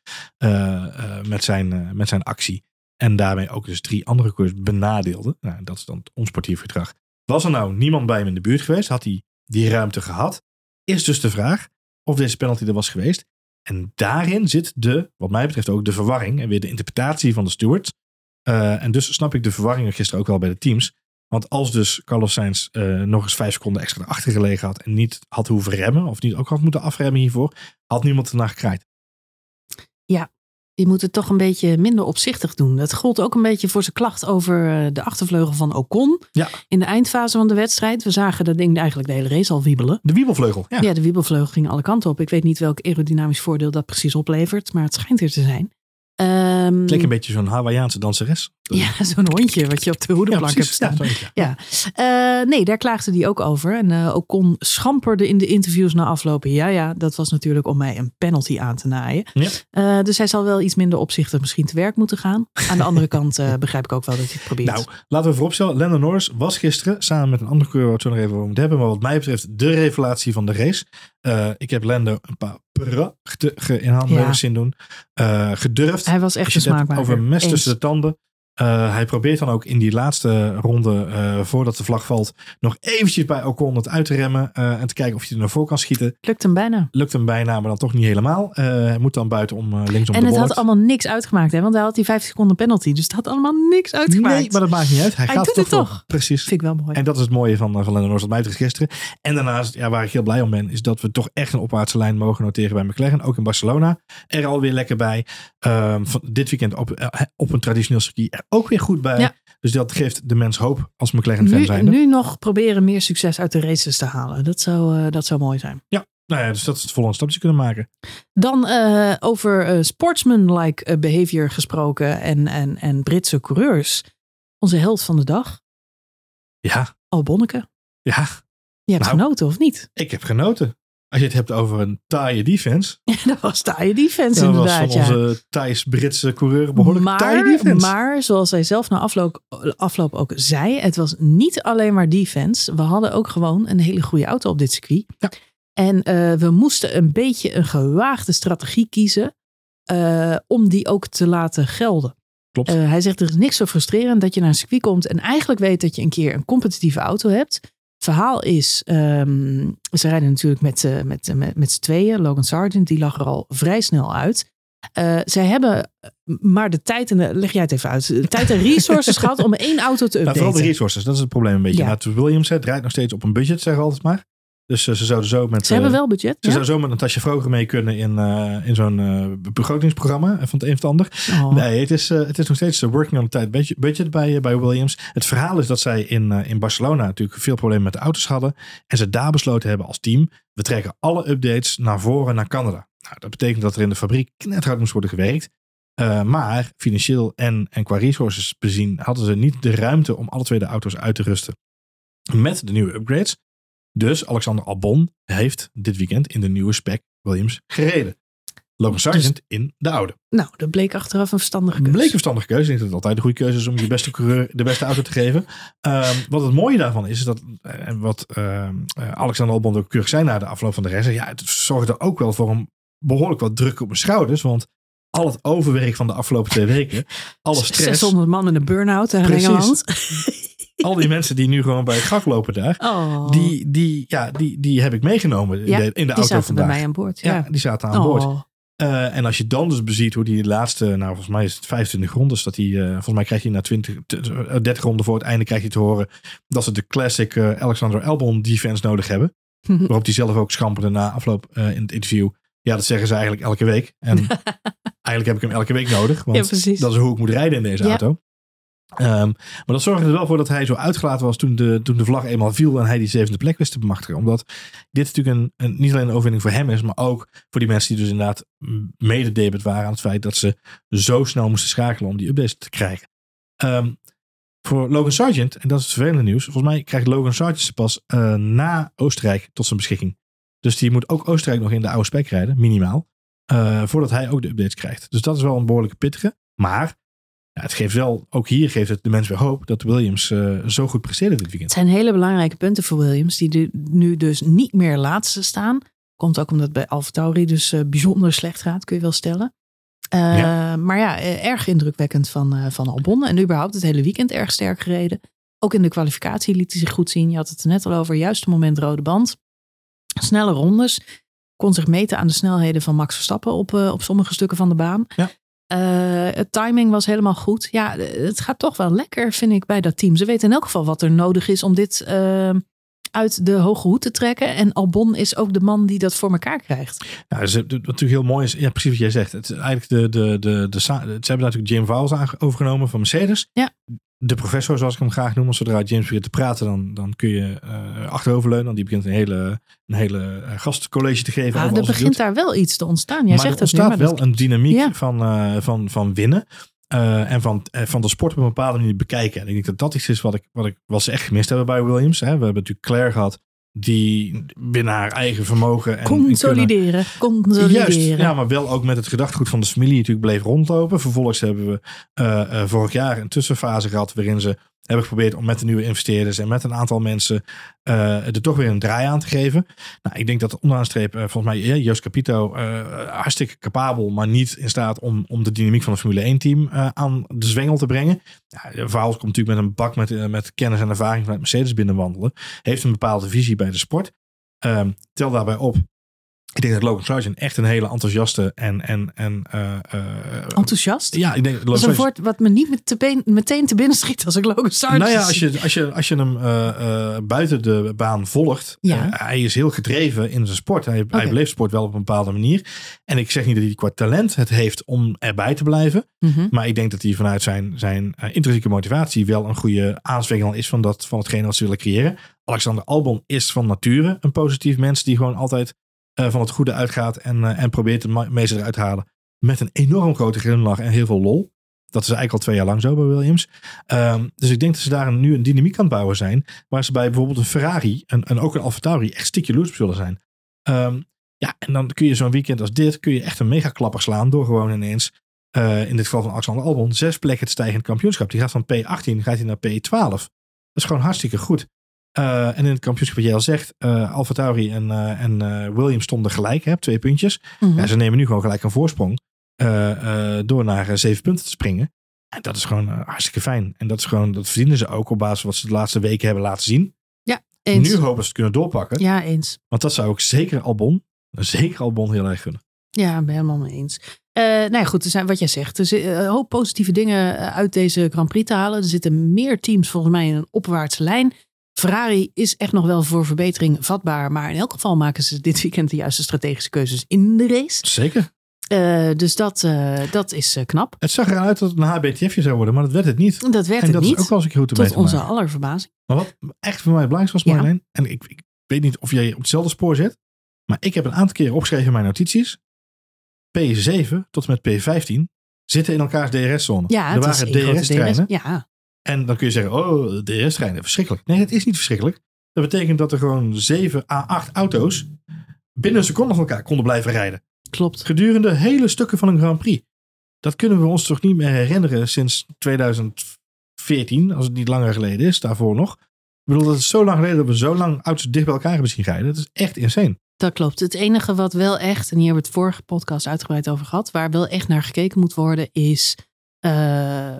met, zijn, met zijn actie. En daarmee ook dus drie andere coureurs benadeelde. Nou, dat is dan het onsportief gedrag. Was er nou niemand bij hem in de buurt geweest? Had hij die ruimte gehad? Is dus de vraag of deze penalty er was geweest. En daarin zit de, wat mij betreft ook de verwarring en weer de interpretatie van de stewards. Uh, en dus snap ik de verwarring gisteren ook wel bij de teams. Want als dus Carlos Sainz uh, nog eens vijf seconden extra erachter gelegen had en niet had hoeven remmen, of niet ook had moeten afremmen hiervoor, had niemand ernaar gekraaid. Ja, je moet het toch een beetje minder opzichtig doen. Dat gold ook een beetje voor zijn klacht over de achtervleugel van Ocon. Ja. In de eindfase van de wedstrijd. We zagen dat ding eigenlijk de hele race al wiebelen. De wiebelvleugel, ja. Ja, de wiebelvleugel ging alle kanten op. Ik weet niet welk aerodynamisch voordeel dat precies oplevert. Maar het schijnt er te zijn. Um, Klik een beetje zo'n Hawaïaanse danseres. Ja, *laughs* zo'n hondje wat je op de hoedenplank ja, hebt staan. Ja, ja. Uh, nee, daar klaagde hij ook over. En uh, Ocon schamperde in de interviews na aflopen. Ja, ja, dat was natuurlijk om mij een penalty aan te naaien. Ja. Uh, dus hij zal wel iets minder opzichtig misschien te werk moeten gaan. Aan de andere kant *laughs* begrijp ik ook wel dat hij het probeert. Nou, laten we vooropstellen. Lando Norris was gisteren samen met een andere coureur, waar we het zo nog even over moeten hebben. Maar wat mij betreft de revelatie van de race. ik heb Lando een paar prachtige inhaalmodus ja. zien doen. gedurfd. Hij was echt een smaakmaker. Over mes tussen de tanden. Uh, hij probeert dan ook in die laatste ronde, uh, voordat de vlag valt, nog eventjes bij Ocon het uit te remmen. Uh, en te kijken of hij er naar voren kan schieten. Lukt hem bijna. Lukt hem bijna, maar dan toch niet helemaal. hij moet dan buiten om linksom En het had allemaal niks uitgemaakt, hè? want hij had die 5 seconden penalty. Dus het had allemaal niks uitgemaakt. Nee, maar dat maakt niet uit. Hij, hij gaat doet toch het toch. Precies. Vind ik wel mooi. En dat is het mooie van, van Lennon dat mij gisteren. En daarnaast, ja, waar ik heel blij om ben, is dat we toch echt een opwaartse lijn mogen noteren bij McLaren. Ook in Barcelona. Er alweer lekker bij. Um, van dit weekend op, op een traditioneel circuit ook weer goed bij. Ja. Dus dat geeft de mens hoop als McLaren-fan zijn. nu nog proberen meer succes uit de races te halen. Dat zou, uh, dat zou mooi zijn. Ja, nou ja, dus dat is het volgende stapje kunnen maken. Dan uh, over uh, sportsman-like behavior gesproken en, en, en Britse coureurs. Onze held van de dag. Ja. Albonneke. Ja. Je hebt Nou, genoten, of niet? Ik heb genoten. Als je het hebt over een taaie defense. *laughs* Ja, dat was taaie defense dat inderdaad. was van onze Thais-Britse coureur behoorlijk maar, taaie defense. Maar zoals hij zelf na afloop, afloop ook zei, het was niet alleen maar defense. We hadden ook gewoon een hele goede auto op dit circuit. Ja. En uh, we moesten een beetje een gewaagde strategie kiezen uh, om die ook te laten gelden. Klopt. Uh, hij zegt er is niks zo frustrerend dat je naar een circuit komt en eigenlijk weet dat je een keer een competitieve auto hebt. Verhaal is, um, ze rijden natuurlijk met, uh, met, met, met z'n tweeën. Logan Sargent, die lag er al vrij snel uit. Uh, zij hebben maar de tijd en de, leg jij het even uit, de tijd en *laughs* resources gehad om één auto te updaten. Nou, vooral de resources, dat is het probleem een beetje. Ja. Williams hè, draait nog steeds op een budget, zeggen we altijd maar. Dus uh, ze zouden zo met. Ze hebben wel budget. Ze ja? zouden zo met Natasja Vroger mee kunnen in, uh, in zo'n uh, begrotingsprogramma van het een of het ander. Oh. Nee, het is, het is nog steeds working on a tight budget, budget bij, bij Williams. Het verhaal is dat zij in, in Barcelona natuurlijk veel problemen met de auto's hadden. En ze daar besloten hebben als team: we trekken alle updates naar voren naar Canada. Nou, dat betekent dat er in de fabriek knetterhard moest worden gewerkt. Maar financieel en, en qua resources bezien hadden ze niet de ruimte om alle twee de auto's uit te rusten. Met de nieuwe upgrades. Dus Alexander Albon heeft dit weekend in de nieuwe spec Williams gereden. Logan Sargent dus, in de oude. Nou, dat bleek achteraf een verstandige keuze. Bleek een verstandige keuze. Ik denk dat het altijd een goede keuze is om je beste coureur de beste auto te geven. Um, wat het mooie daarvan is, is dat en wat uh, Alexander Albon ook keurig zei na de afloop van de race. Ja, het zorgde ook wel voor een behoorlijk wat druk op mijn schouders. Want al het overwerk van de afgelopen twee weken, alle *laughs* stress. 600 man in een burn-out in Engeland. *laughs* Al die *laughs* mensen die nu gewoon bij het graf lopen daar, oh. die, die, ja, die, die heb ik meegenomen ja, in de, in de die auto zaten vandaag. bij mij aan boord. Ja, ja die zaten aan oh. boord. Uh, en als je dan dus beziet hoe die laatste, nou volgens mij is het 25 rondes, dat hij, uh, volgens mij krijg je na 20, 30 ronden voor het einde krijg je te horen dat ze de classic uh, Alexander Albon defense nodig hebben. *laughs* Waarop hij zelf ook schamperde na afloop in het interview. Ja, dat zeggen ze eigenlijk elke week. En *laughs* eigenlijk heb ik hem elke week nodig. Want ja, dat is hoe ik moet rijden in deze ja. auto. Um, maar dat zorgde er wel voor dat hij zo uitgelaten was toen de, toen de vlag eenmaal viel en hij die zevende plek wist te bemachtigen. Omdat dit natuurlijk een, een, niet alleen een overwinning voor hem is, maar ook voor die mensen die dus inderdaad mededebet waren aan het feit dat ze zo snel moesten schakelen om die updates te krijgen. Um, voor Logan Sargent, en dat is het vervelende nieuws, volgens mij krijgt Logan Sargent pas uh, na Oostenrijk tot zijn beschikking. Dus die moet ook Oostenrijk nog in de oude spek rijden, minimaal. Uh, voordat hij ook de updates krijgt. Dus dat is wel een behoorlijke pittige. Maar ja, het geeft wel, ook hier geeft het de mensen weer hoop dat Williams uh, zo goed presteerde dit weekend. Het zijn hele belangrijke punten voor Williams, die nu dus niet meer laatste staan. Komt ook omdat het bij Alfa Tauri dus uh, bijzonder slecht gaat, kun je wel stellen. Uh, ja. Maar ja, erg indrukwekkend van, van Albon. En überhaupt het hele weekend erg sterk gereden. Ook in de kwalificatie liet hij zich goed zien. Je had het er net al over, juiste moment rode band. Snelle rondes. Kon zich meten aan de snelheden van Max Verstappen op, op sommige stukken van de baan. Ja. Uh, het timing was helemaal goed. Ja, het gaat toch wel lekker, vind ik, bij dat team. Ze weten in elk geval wat er nodig is om dit uh, uit de hoge hoed te trekken. En Albon is ook de man die dat voor elkaar krijgt. Ja, dus, wat natuurlijk heel mooi is, ja, precies wat jij zegt. Het is eigenlijk de, de, de, de, ze hebben natuurlijk Jim Vowles overgenomen van Mercedes. Ja. De professor, zoals ik hem graag noem. Zodra James begint te praten, dan, dan kun je uh, achteroverleunen. Want die begint een hele, een hele uh, gastcollege te geven. Ja, er begint daar wel iets te ontstaan. Jij maar zegt er het nu, ontstaat maar wel dat... een dynamiek Ja. van, uh, van, van winnen. Uh, en van, van de sport op een bepaalde manier bekijken. En ik denk dat dat iets is wat, ik, wat, ik, wat ze echt gemist hebben bij Williams. Hè. We hebben natuurlijk Claire gehad. Die binnen haar eigen vermogen. En, consolideren. En consolideren. Juist, ja, maar wel ook met het gedachtegoed van de familie natuurlijk bleef rondlopen. Vervolgens hebben we uh, uh, vorig jaar een tussenfase gehad waarin ze hebben geprobeerd om met de nieuwe investeerders en met een aantal mensen uh, er toch weer een draai aan te geven. Nou, ik denk dat onderaan streep, uh, volgens mij, uh, Joost Capito hartstikke capabel, maar niet in staat om, om de dynamiek van het Formule 1 team aan de zwengel te brengen. Ja, Verhaal komt natuurlijk met een bak met, met kennis en ervaring vanuit Mercedes binnenwandelen. Heeft een bepaalde visie bij de sport. Ehm, tel daarbij op ik denk dat Logan Sargent echt een hele enthousiaste en... en, en uh, uh, Enthousiast? Ja, ik denk... Dat is een woord wat me niet te meteen te binnen schiet als ik Logan Sargent Nou ja, als je, als je, als je hem uh, buiten de baan volgt. Ja. hij is heel gedreven in zijn sport. Hij, okay. hij beleeft sport wel op een bepaalde manier. En ik zeg niet dat hij qua talent het heeft om erbij te blijven. Mm -hmm. Maar ik denk dat hij vanuit zijn, zijn intrinsieke motivatie wel een goede aanzwengel is van, dat, van hetgene wat ze willen creëren. Alexander Albon is van nature een positief mens die gewoon altijd van het goede uitgaat en, uh, en probeert het meeste eruit te halen. Met een enorm grote glimlach en heel veel lol. Dat is eigenlijk al twee jaar lang zo bij Williams. Um, dus ik denk dat ze daar nu een dynamiek aan het bouwen zijn. Waar ze bij bijvoorbeeld een Ferrari en, en ook een Alfa Tauri echt stikje loers zullen zijn. Um, ja, en dan kun je zo'n weekend als dit, kun je echt een mega klapper slaan door gewoon ineens, uh, in dit geval van Alexander Albon, zes plekken te stijgen in het kampioenschap. Die gaat van P18 gaat hij naar P12. Dat is gewoon hartstikke goed. Uh, en in het kampioenschap, wat jij al zegt, uh, Alfa Tauri en, uh, en Williams stonden gelijk, hè, twee puntjes. Mm -hmm. ja, ze nemen nu gewoon gelijk een voorsprong door naar zeven punten te springen. En dat is gewoon hartstikke fijn. En dat, is gewoon, dat verdienen ze ook op basis van wat ze de laatste weken hebben laten zien. Ja, eens. Nu hopen ze het kunnen doorpakken. Ja, eens. Want dat zou ik zeker Albon, *laughs* zeker Albon heel erg gunnen. Ja, ben helemaal mee eens. Uh, nou ja, goed, er zijn wat jij zegt. Er een hoop positieve dingen uit deze Grand Prix te halen. Er zitten meer teams volgens mij in een opwaartse lijn. Ferrari is echt nog wel voor verbetering vatbaar. Maar in elk geval maken ze dit weekend de juiste strategische keuzes in de race. Zeker. Uh, dus dat, uh, dat is uh, knap. Het zag eruit dat het een HBTFje zou worden, maar dat werd het niet. Dat werd en het dat niet. is ook wel eens een keer goed te Tot onze aller verbazing. Maar wat echt voor mij belangrijk was, Marlene, ja. en ik, ik, weet niet of jij op hetzelfde spoor zit, maar ik heb een aantal keer opgeschreven in mijn notities. P7 tot en met P15 zitten in elkaars DRS-zone. Ja, er waren DRS-treinen. DRS, ja. En dan kun je zeggen, oh, de DRS-treinen, verschrikkelijk. Nee, het is niet verschrikkelijk. Dat betekent dat er gewoon 7 à 8 auto's binnen een seconde van elkaar konden blijven rijden. Klopt. Gedurende hele stukken van een Grand Prix. Dat kunnen we ons toch niet meer herinneren sinds 2014, als het niet langer geleden is, daarvoor nog. Ik bedoel, dat is zo lang geleden dat we zo lang auto's dicht bij elkaar hebben zien rijden. Dat is echt insane. Dat klopt. Het enige wat wel echt, en hier hebben we het vorige podcast uitgebreid over gehad, waar wel echt naar gekeken moet worden, is uh,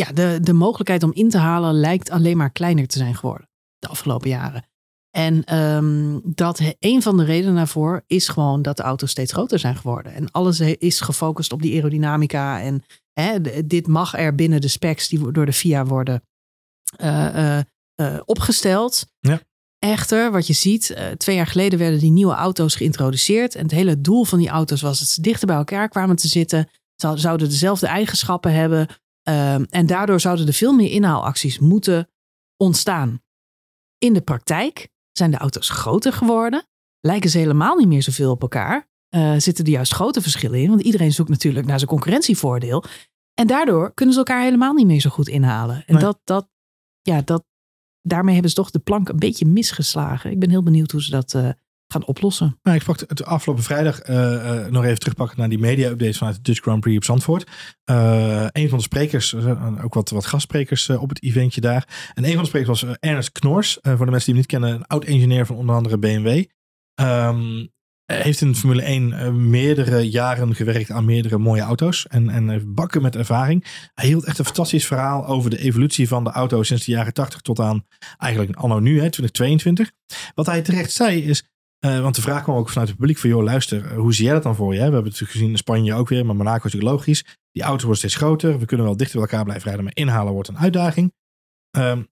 ja, de, de mogelijkheid om in te halen lijkt alleen maar kleiner te zijn geworden de afgelopen jaren. En um, dat een van de redenen daarvoor is gewoon dat de auto's steeds groter zijn geworden. En alles is gefocust op die aerodynamica. En hè, dit mag er binnen de specs die door de FIA worden uh, uh, uh, opgesteld. Ja. Echter, wat je ziet, twee jaar geleden werden die nieuwe auto's geïntroduceerd. En het hele doel van die auto's was dat ze dichter bij elkaar kwamen te zitten. Ze zouden dezelfde eigenschappen hebben. Um, en daardoor zouden er veel meer inhaalacties moeten ontstaan. In de praktijk zijn de auto's groter geworden. Lijken ze helemaal niet meer zoveel op elkaar. Uh, zitten er juist grote verschillen in. Want iedereen zoekt natuurlijk naar zijn concurrentievoordeel. En daardoor kunnen ze elkaar helemaal niet meer zo goed inhalen. En Nee. dat, dat, ja, dat, daarmee hebben ze toch de plank een beetje misgeslagen. Ik ben heel benieuwd hoe ze dat eh, gaan oplossen. Nou, ik pakte het afgelopen vrijdag eh, eh, nog even terugpakken naar die media-updates vanuit de Dutch Grand Prix op Zandvoort. Eh, een van de sprekers, er ook wat, wat gastsprekers op het eventje daar. En een van de sprekers was Ernest Knors. Voor de mensen die hem niet kennen, een oud-engineer van onder andere BMW. Ehm, hij heeft in Formule 1 eh, meerdere jaren gewerkt aan meerdere mooie auto's. En, en heeft bakken met ervaring. Hij hield echt een fantastisch verhaal over de evolutie van de auto sinds de jaren 80 tot aan eigenlijk anno nu, hè, 2022. Wat hij terecht zei is, eh, want de vraag kwam ook vanuit het publiek van, joh, luister, eh, hoe zie jij dat dan voor je? We hebben het gezien in Spanje ook weer, maar Monaco is natuurlijk logisch. Die auto's worden steeds groter, we kunnen wel dichter bij elkaar blijven rijden, maar inhalen wordt een uitdaging. Ehm,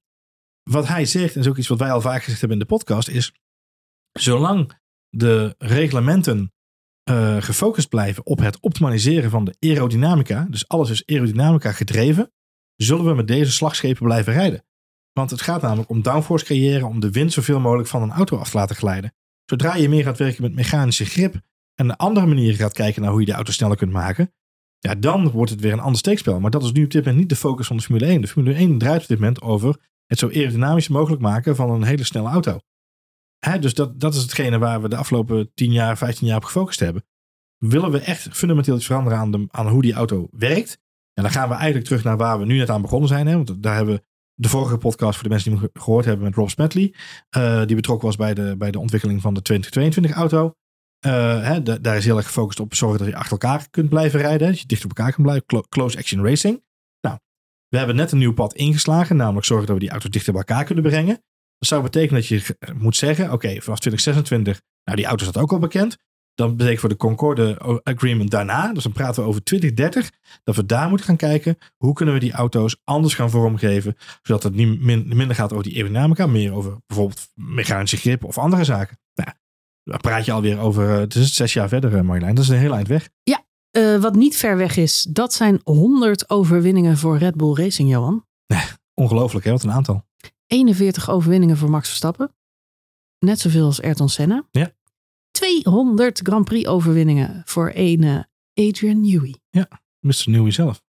wat hij zegt, en is ook iets wat wij al vaak gezegd hebben in de podcast, is zolang de reglementen eh, gefocust blijven op het optimaliseren van de aerodynamica, dus alles is aerodynamica gedreven, zullen we met deze slagschepen blijven rijden. Want het gaat namelijk om downforce creëren, om de wind zoveel mogelijk van een auto af te laten glijden. Zodra je meer gaat werken met mechanische grip en andere manieren gaat kijken naar hoe je de auto sneller kunt maken, ja, dan wordt het weer een ander steekspel. Maar dat is nu op dit moment niet de focus van de Formule 1. De Formule 1 draait op dit moment over het zo aerodynamisch mogelijk maken van een hele snelle auto. Dus dat, dat is hetgene waar we de afgelopen 10 jaar, 15 jaar op gefocust hebben. Willen we echt fundamenteel iets veranderen aan, aan hoe die auto werkt? En dan gaan we eigenlijk terug naar waar we nu net aan begonnen zijn. Hè? Want daar hebben we de vorige podcast, voor de mensen die hem ge- gehoord hebben, met Rob Smedley. eh, die betrokken was bij de, bij de ontwikkeling van de 2022 auto. Eh, hè, da- daar is heel erg gefocust op zorgen dat je achter elkaar kunt blijven rijden. Dat je dicht op elkaar kunt blijven. Clo- close action racing. Nou, we hebben net een nieuw pad ingeslagen. Namelijk zorgen dat we die auto's dichter bij elkaar kunnen brengen. Dat zou betekenen dat je moet zeggen, oké, vanaf 2026, nou die auto staat ook al bekend. Dan betekent voor de Concorde Agreement daarna, dus dan praten we over 2030, dat we daar moeten gaan kijken, hoe kunnen we die auto's anders gaan vormgeven, zodat het niet min- minder gaat over die aerodynamica, meer over bijvoorbeeld mechanische grip of andere zaken. Nou, dan praat je alweer over, eh, het is zes jaar verder eh, Marjolein, dat is een heel eind weg. Eh, wat niet ver weg is, dat zijn 100 overwinningen voor Red Bull Racing, Johan. Ongelooflijk hè, wat een aantal. 41 overwinningen voor Max Verstappen. Net zoveel als Ayrton Senna. Ja. 200 Grand Prix overwinningen voor een eh, Adrian Newey. Mr. Newey zelf.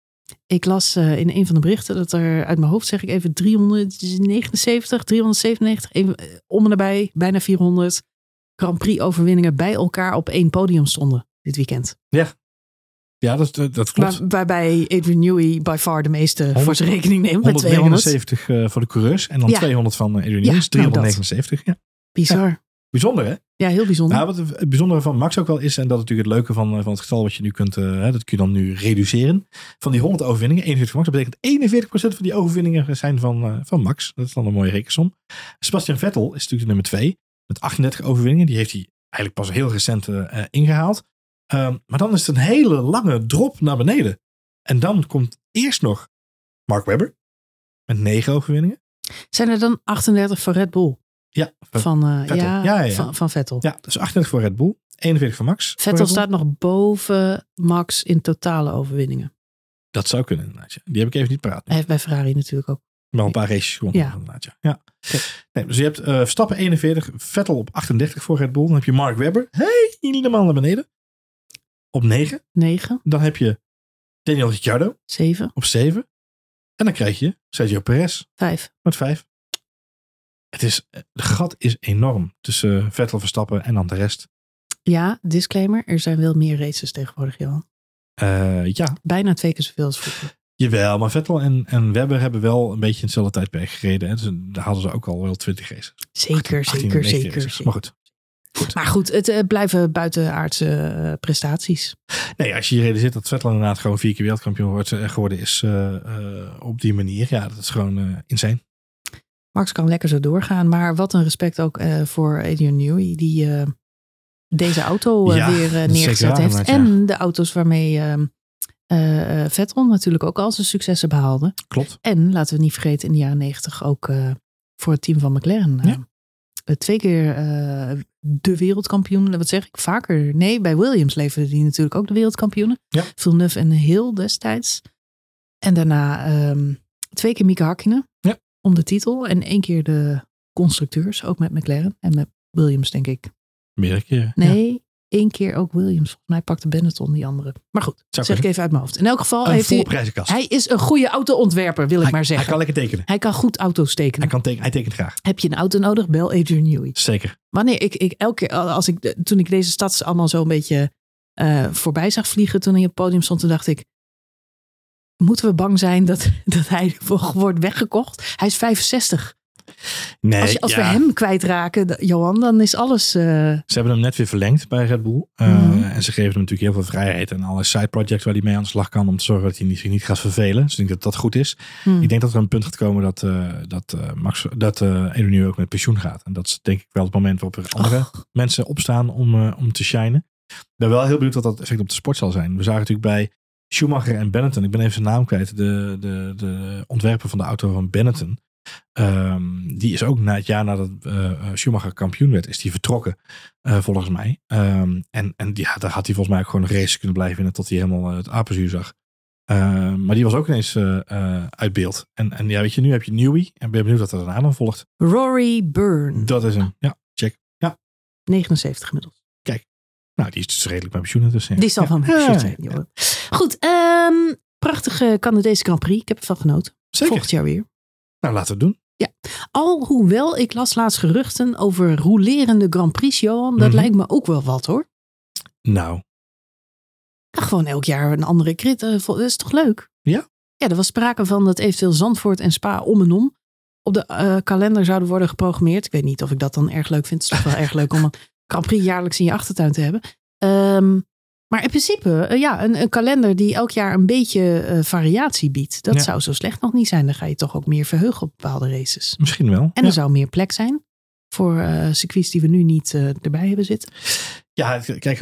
Ik las eh, in een van de berichten dat er uit mijn hoofd zeg ik even 379, 397, even, eh, om en nabij, bijna 400 Grand Prix overwinningen bij elkaar op één podium stonden dit weekend. Ja, dat, dat, dat klopt. Waar- waarbij Adrian Newey by far de meeste voor 100 zijn rekening neemt met 200. 179 eh, voor de coureurs en dan Ja. 200 van Adrian Ja, Newey, dus nou. 379. Ja. Bizar. Bijzonder hè? Ja, heel bijzonder. Nou, wat het bijzondere van Max ook wel is, en dat is natuurlijk het leuke van, eh, van het getal wat je nu kunt, eh, dat kun je dan nu reduceren. Van die 100 overwinningen, 41 van Max, dat betekent 41% van die overwinningen zijn van, eh, van Max. Dat is dan een mooie rekensom. Sebastian Vettel is natuurlijk de nummer 2 met 38 overwinningen. Die heeft hij eigenlijk pas heel recent eh, eh, ingehaald. Ehm, maar dan is het een hele lange drop naar beneden. En dan komt eerst nog Mark Webber met 9 overwinningen. Zijn er dan 38 voor Red Bull? Ja, Van, eh, Vettel. ja, Ja, ja, ja. Van, van Vettel. ja, dus 38 voor Red Bull, 41 voor Max. Vettel staat nog boven Max in totale overwinningen. Dat zou kunnen inderdaad. Die heb ik even niet paraat. Hij heeft bij Ferrari natuurlijk ook. Wel een paar races gewonnen. Ja. Inderdaad, ja. Nee, dus je hebt eh Verstappen 41, Vettel op 38 voor Red Bull. Dan heb je Mark Webber, hey, helemaal naar beneden. Op 9. 9, Dan heb je Daniel Ricciardo 7, op 7. En dan krijg je Sergio Perez 5. met 5. Het is, de gat is enorm tussen Vettel, Verstappen en dan de rest. Ja, disclaimer. Er zijn wel meer races tegenwoordig, Johan. Eh, ja, Bijna twee keer zoveel als vroeger. jawel. Maar Vettel en, en Webber hebben wel een beetje in hetzelfde tijdperk gereden. Hè. Dus daar hadden ze ook al wel 20 races. Zeker, 18, zeker, 19 zeker. Maar goed. goed. Maar goed, het eh, blijven buitenaardse eh, prestaties. Nee, als je je realiseert dat Vettel inderdaad gewoon vier keer wereldkampioen wordt, geworden is op die manier. Ja, dat is gewoon insane. Max kan lekker zo doorgaan. Maar wat een respect ook eh, voor Adrian Newey. Die eh, deze auto eh, Ja, weer neergezet heeft. En de auto's waarmee ehm, eh, eh, Vettel natuurlijk ook al zijn successen behaalde. Klopt. En laten we niet vergeten in de jaren negentig ook voor het team van McLaren. Ja. twee keer de wereldkampioen. Wat zeg ik? Vaker. Nee, bij Williams leverde die natuurlijk ook de wereldkampioenen. Ja. Villeneuve en Hill destijds. En daarna ehm, twee keer Mika Hakkinen. Ja. Om de titel. En één keer de constructeurs. Ook met McLaren. En met Williams denk ik. Meerdere keren. Ja. Nee, één keer ook Williams. Volgens mij pakte Benetton die andere. Maar goed, zeg ik even uit mijn hoofd. In elk geval Een heeft hij... Hij is een goede autoontwerper, wil ik maar zeggen. Hij kan lekker tekenen. Hij kan goed auto's tekenen. Hij, kan tekenen. hij tekent graag. Heb je een auto nodig? Bel Adrian Newey. Zeker. Wanneer ik, ik elke keer, als ik, toen ik deze stads allemaal zo een beetje eh, voorbij zag vliegen, toen hij op het podium stond, toen dacht ik, moeten we bang zijn dat, *laughs* dat hij wordt weggekocht? Hij is 65. Nee, Als, je, als ja. we hem kwijtraken, Johan, dan is alles... eh, Ze hebben hem net weer verlengd bij Red Bull. Uh, Mhm. En ze geven hem natuurlijk heel veel vrijheid en alle side projects waar hij mee aan de slag kan om te zorgen dat hij niet- zich niet gaat vervelen. Dus ik denk dat dat goed is. hmm. Ik denk dat er een punt gaat komen dat, eh dat, eh Max, dat eh Newey ook met pensioen gaat. En dat is denk ik wel het moment waarop er andere mensen opstaan om, eh, om te shinen. Ik ben wel heel benieuwd wat dat effect op de sport zal zijn. We zagen natuurlijk bij Schumacher en Benetton. Ik ben even zijn naam kwijt. De, de, de ontwerper van de auto van Benetton. Ehm, die is ook na het jaar nadat eh, eh, Schumacher kampioen werd, is die vertrokken. eh, volgens mij. Ehm, en en ja, daar had hij volgens mij ook gewoon een race kunnen blijven winnen tot hij helemaal het apenzuur zag. Ehm, maar die was ook ineens uit beeld. En, en ja, weet je, nu heb je Newey. En ben benieuwd wat er daarna dan volgt. Rory Byrne, Dat is een, ja, check. 79 inmiddels. Nou, die is dus redelijk bij pensioen. Dus, ja. Die zal Ja. van Ja, shit zijn, ja. Goed, ehm, prachtige Canadese Grand Prix. Ik heb ervan genoten. Zeker. Volgend jaar weer. Nou, laten we het doen. Alhoewel, ik las laatst geruchten over rolerende Grand Prix, Johan. Dat Mhm. lijkt me ook wel wat hoor. Nou, Ja, gewoon elk jaar een andere crit. eh, Dat is toch leuk? Ja. Ja, er was sprake van dat eventueel Zandvoort en Spa om en om op de eh, kalender zouden worden geprogrammeerd. Ik weet niet of ik dat dan erg leuk vind. Het is toch wel erg leuk om Grand Prix jaarlijks in je achtertuin te hebben. Ehm, maar in principe, eh, ja, een, een, kalender die elk jaar een beetje uh, variatie biedt. Dat Ja. zou zo slecht nog niet zijn. Dan ga je toch ook meer verheugen op bepaalde races. Misschien wel. En ja. er zou meer plek zijn voor eh, circuits die we nu niet eh, erbij hebben zitten. Ja, het- kijk,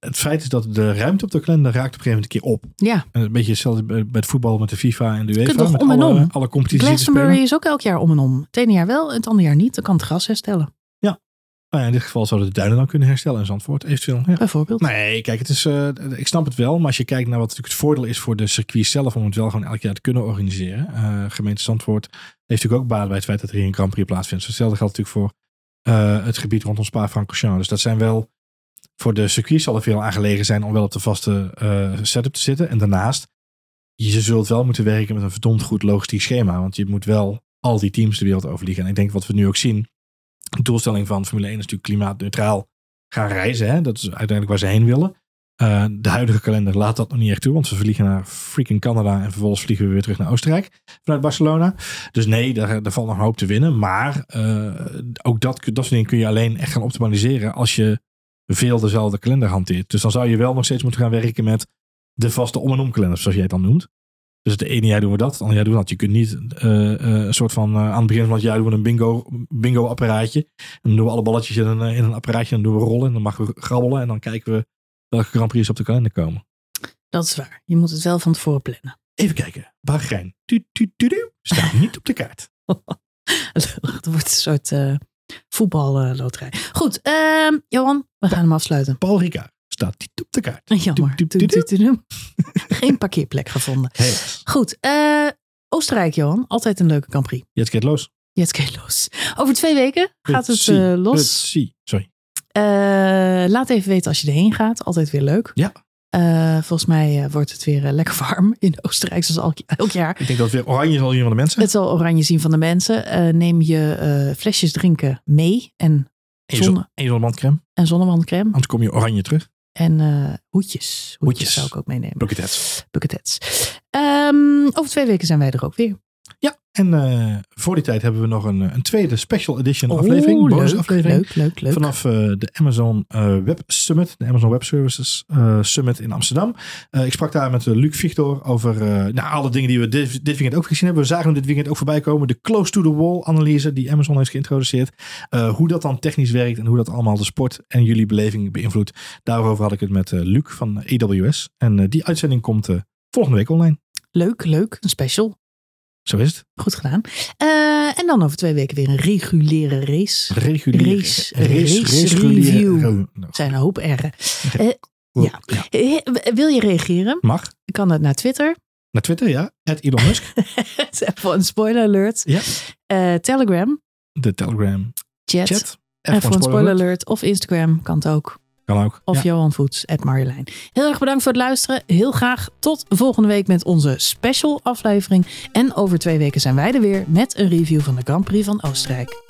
het feit is dat de ruimte op de kalender raakt op een gegeven moment een keer op. Ja, En Een beetje hetzelfde bij het voetbal met de FIFA en de UEFA. toch met om en alle, om. alle competities Glastonbury is ook elk jaar om en om. Het ene jaar wel, het andere jaar niet. Dan kan het gras herstellen, Nou ja, in dit geval zouden de duinen dan kunnen herstellen in Zandvoort eventueel. Ja. bijvoorbeeld. Nee, kijk, het is, eh, ik snap het wel. Maar als je kijkt naar wat natuurlijk het voordeel is voor de circuit zelf om het wel gewoon elk jaar te kunnen organiseren. Eh, gemeente Zandvoort heeft natuurlijk ook baat bij het feit dat er hier een Grand Prix plaatsvindt. Hetzelfde geldt natuurlijk voor eh, het gebied rondom Spa-Francorchamps. Dus dat zijn wel, voor de circuit zal er veel aangelegen zijn om wel op de vaste setup te zitten. En daarnaast, je zult wel moeten werken met een verdomd goed logistiek schema. Want je moet wel al die teams de wereld overvliegen. En ik denk wat we nu ook zien, de doelstelling van Formule 1 is natuurlijk klimaatneutraal gaan reizen. Hè? Dat is uiteindelijk waar ze heen willen. Uh, de huidige kalender laat dat nog niet echt toe, want we vliegen naar freaking Canada en vervolgens vliegen we weer terug naar Oostenrijk vanuit Barcelona. Dus nee, daar, daar valt nog een hoop te winnen. Maar uh, ook dat, dat soort dingen kun je alleen echt gaan optimaliseren als je veel dezelfde kalender hanteert. Dus dan zou je wel nog steeds moeten gaan werken met de vaste om- en omkalenders, zoals jij het dan noemt. Dus het ene jaar doen we dat, het andere jaar doen we dat. Je kunt niet uh, uh, een soort van uh, aan het begin van het jaar doen we een bingo, bingo apparaatje. En dan doen we alle balletjes in een, in een apparaatje en dan doen we rollen. En dan mag we grabbelen en dan kijken we welke Grand Prix op de kalender komen. Dat is waar. Je moet het wel van tevoren plannen. Even kijken. Bahrein. Tu, tu, tu, staat niet op de kaart. *laughs* Het wordt een soort uh, voetballoterij. Goed, uh, Johan, we gaan hem afsluiten. Paul Ricard staat niet op de kaart. Jammer. Tu, tu. Geen parkeerplek gevonden. Goed, uh, Oostenrijk, Johan. Altijd een leuke Grand Prix. Jetskate los. Jetskate los. Over twee weken gaat het uh, los. Sorry. Uh, laat even weten als je erheen gaat. Altijd weer leuk. Ja. Uh, volgens mij uh, wordt het weer uh, lekker warm in Oostenrijk, zoals elk, elk, jaar. Ik denk dat het weer oranje zal zien van de mensen. Het zal oranje zien van de mensen. Neem je flesjes drinken mee en, en zonne, en zonnewandcrème. En zonnewandcrème. Anders kom je oranje terug. En hoedjes. hoedjes. Hoedjes zou ik ook meenemen. Bucket hats. Bucket hats. Um, over twee weken zijn wij er ook weer. Ja, en uh, voor die tijd hebben we nog een, een tweede special edition oh, aflevering. Bonus leuk, aflevering. Leuk, leuk, leuk. Vanaf uh, de Amazon uh, Web Summit, de Amazon Web Services Summit in Amsterdam. ik sprak daar met Luc Victor over nou, alle dingen die we dit, dit, weekend ook gezien hebben. We zagen hem dit weekend ook voorbij komen. De close to the wall analyse die Amazon heeft geïntroduceerd. hoe dat dan technisch werkt en hoe dat allemaal de sport en jullie beleving beïnvloedt. Daarover had ik het met Luc van AWS. En die uitzending komt volgende week online. Leuk, leuk. Een special. Zo is het. Goed gedaan. Uh, en dan over twee weken weer een reguliere race. Reguliere race, race, race, race review. Er zijn een hoop R'en. Uh, ja. ja. Wil je reageren? Mag. Kan het naar Twitter. Naar Twitter, ja. At Elon Musk. *laughs* Voor een spoiler alert. Ja. Uh, Telegram. De Telegram. Chat. Chat. En voor een spoiler alert. Of Instagram kan het ook. Kan ook. Of ja. Johan Voets, at Marjolein. Heel erg bedankt voor het luisteren. Heel graag tot volgende week met onze special aflevering. En over twee weken zijn wij er weer met een review van de Grand Prix van Oostenrijk.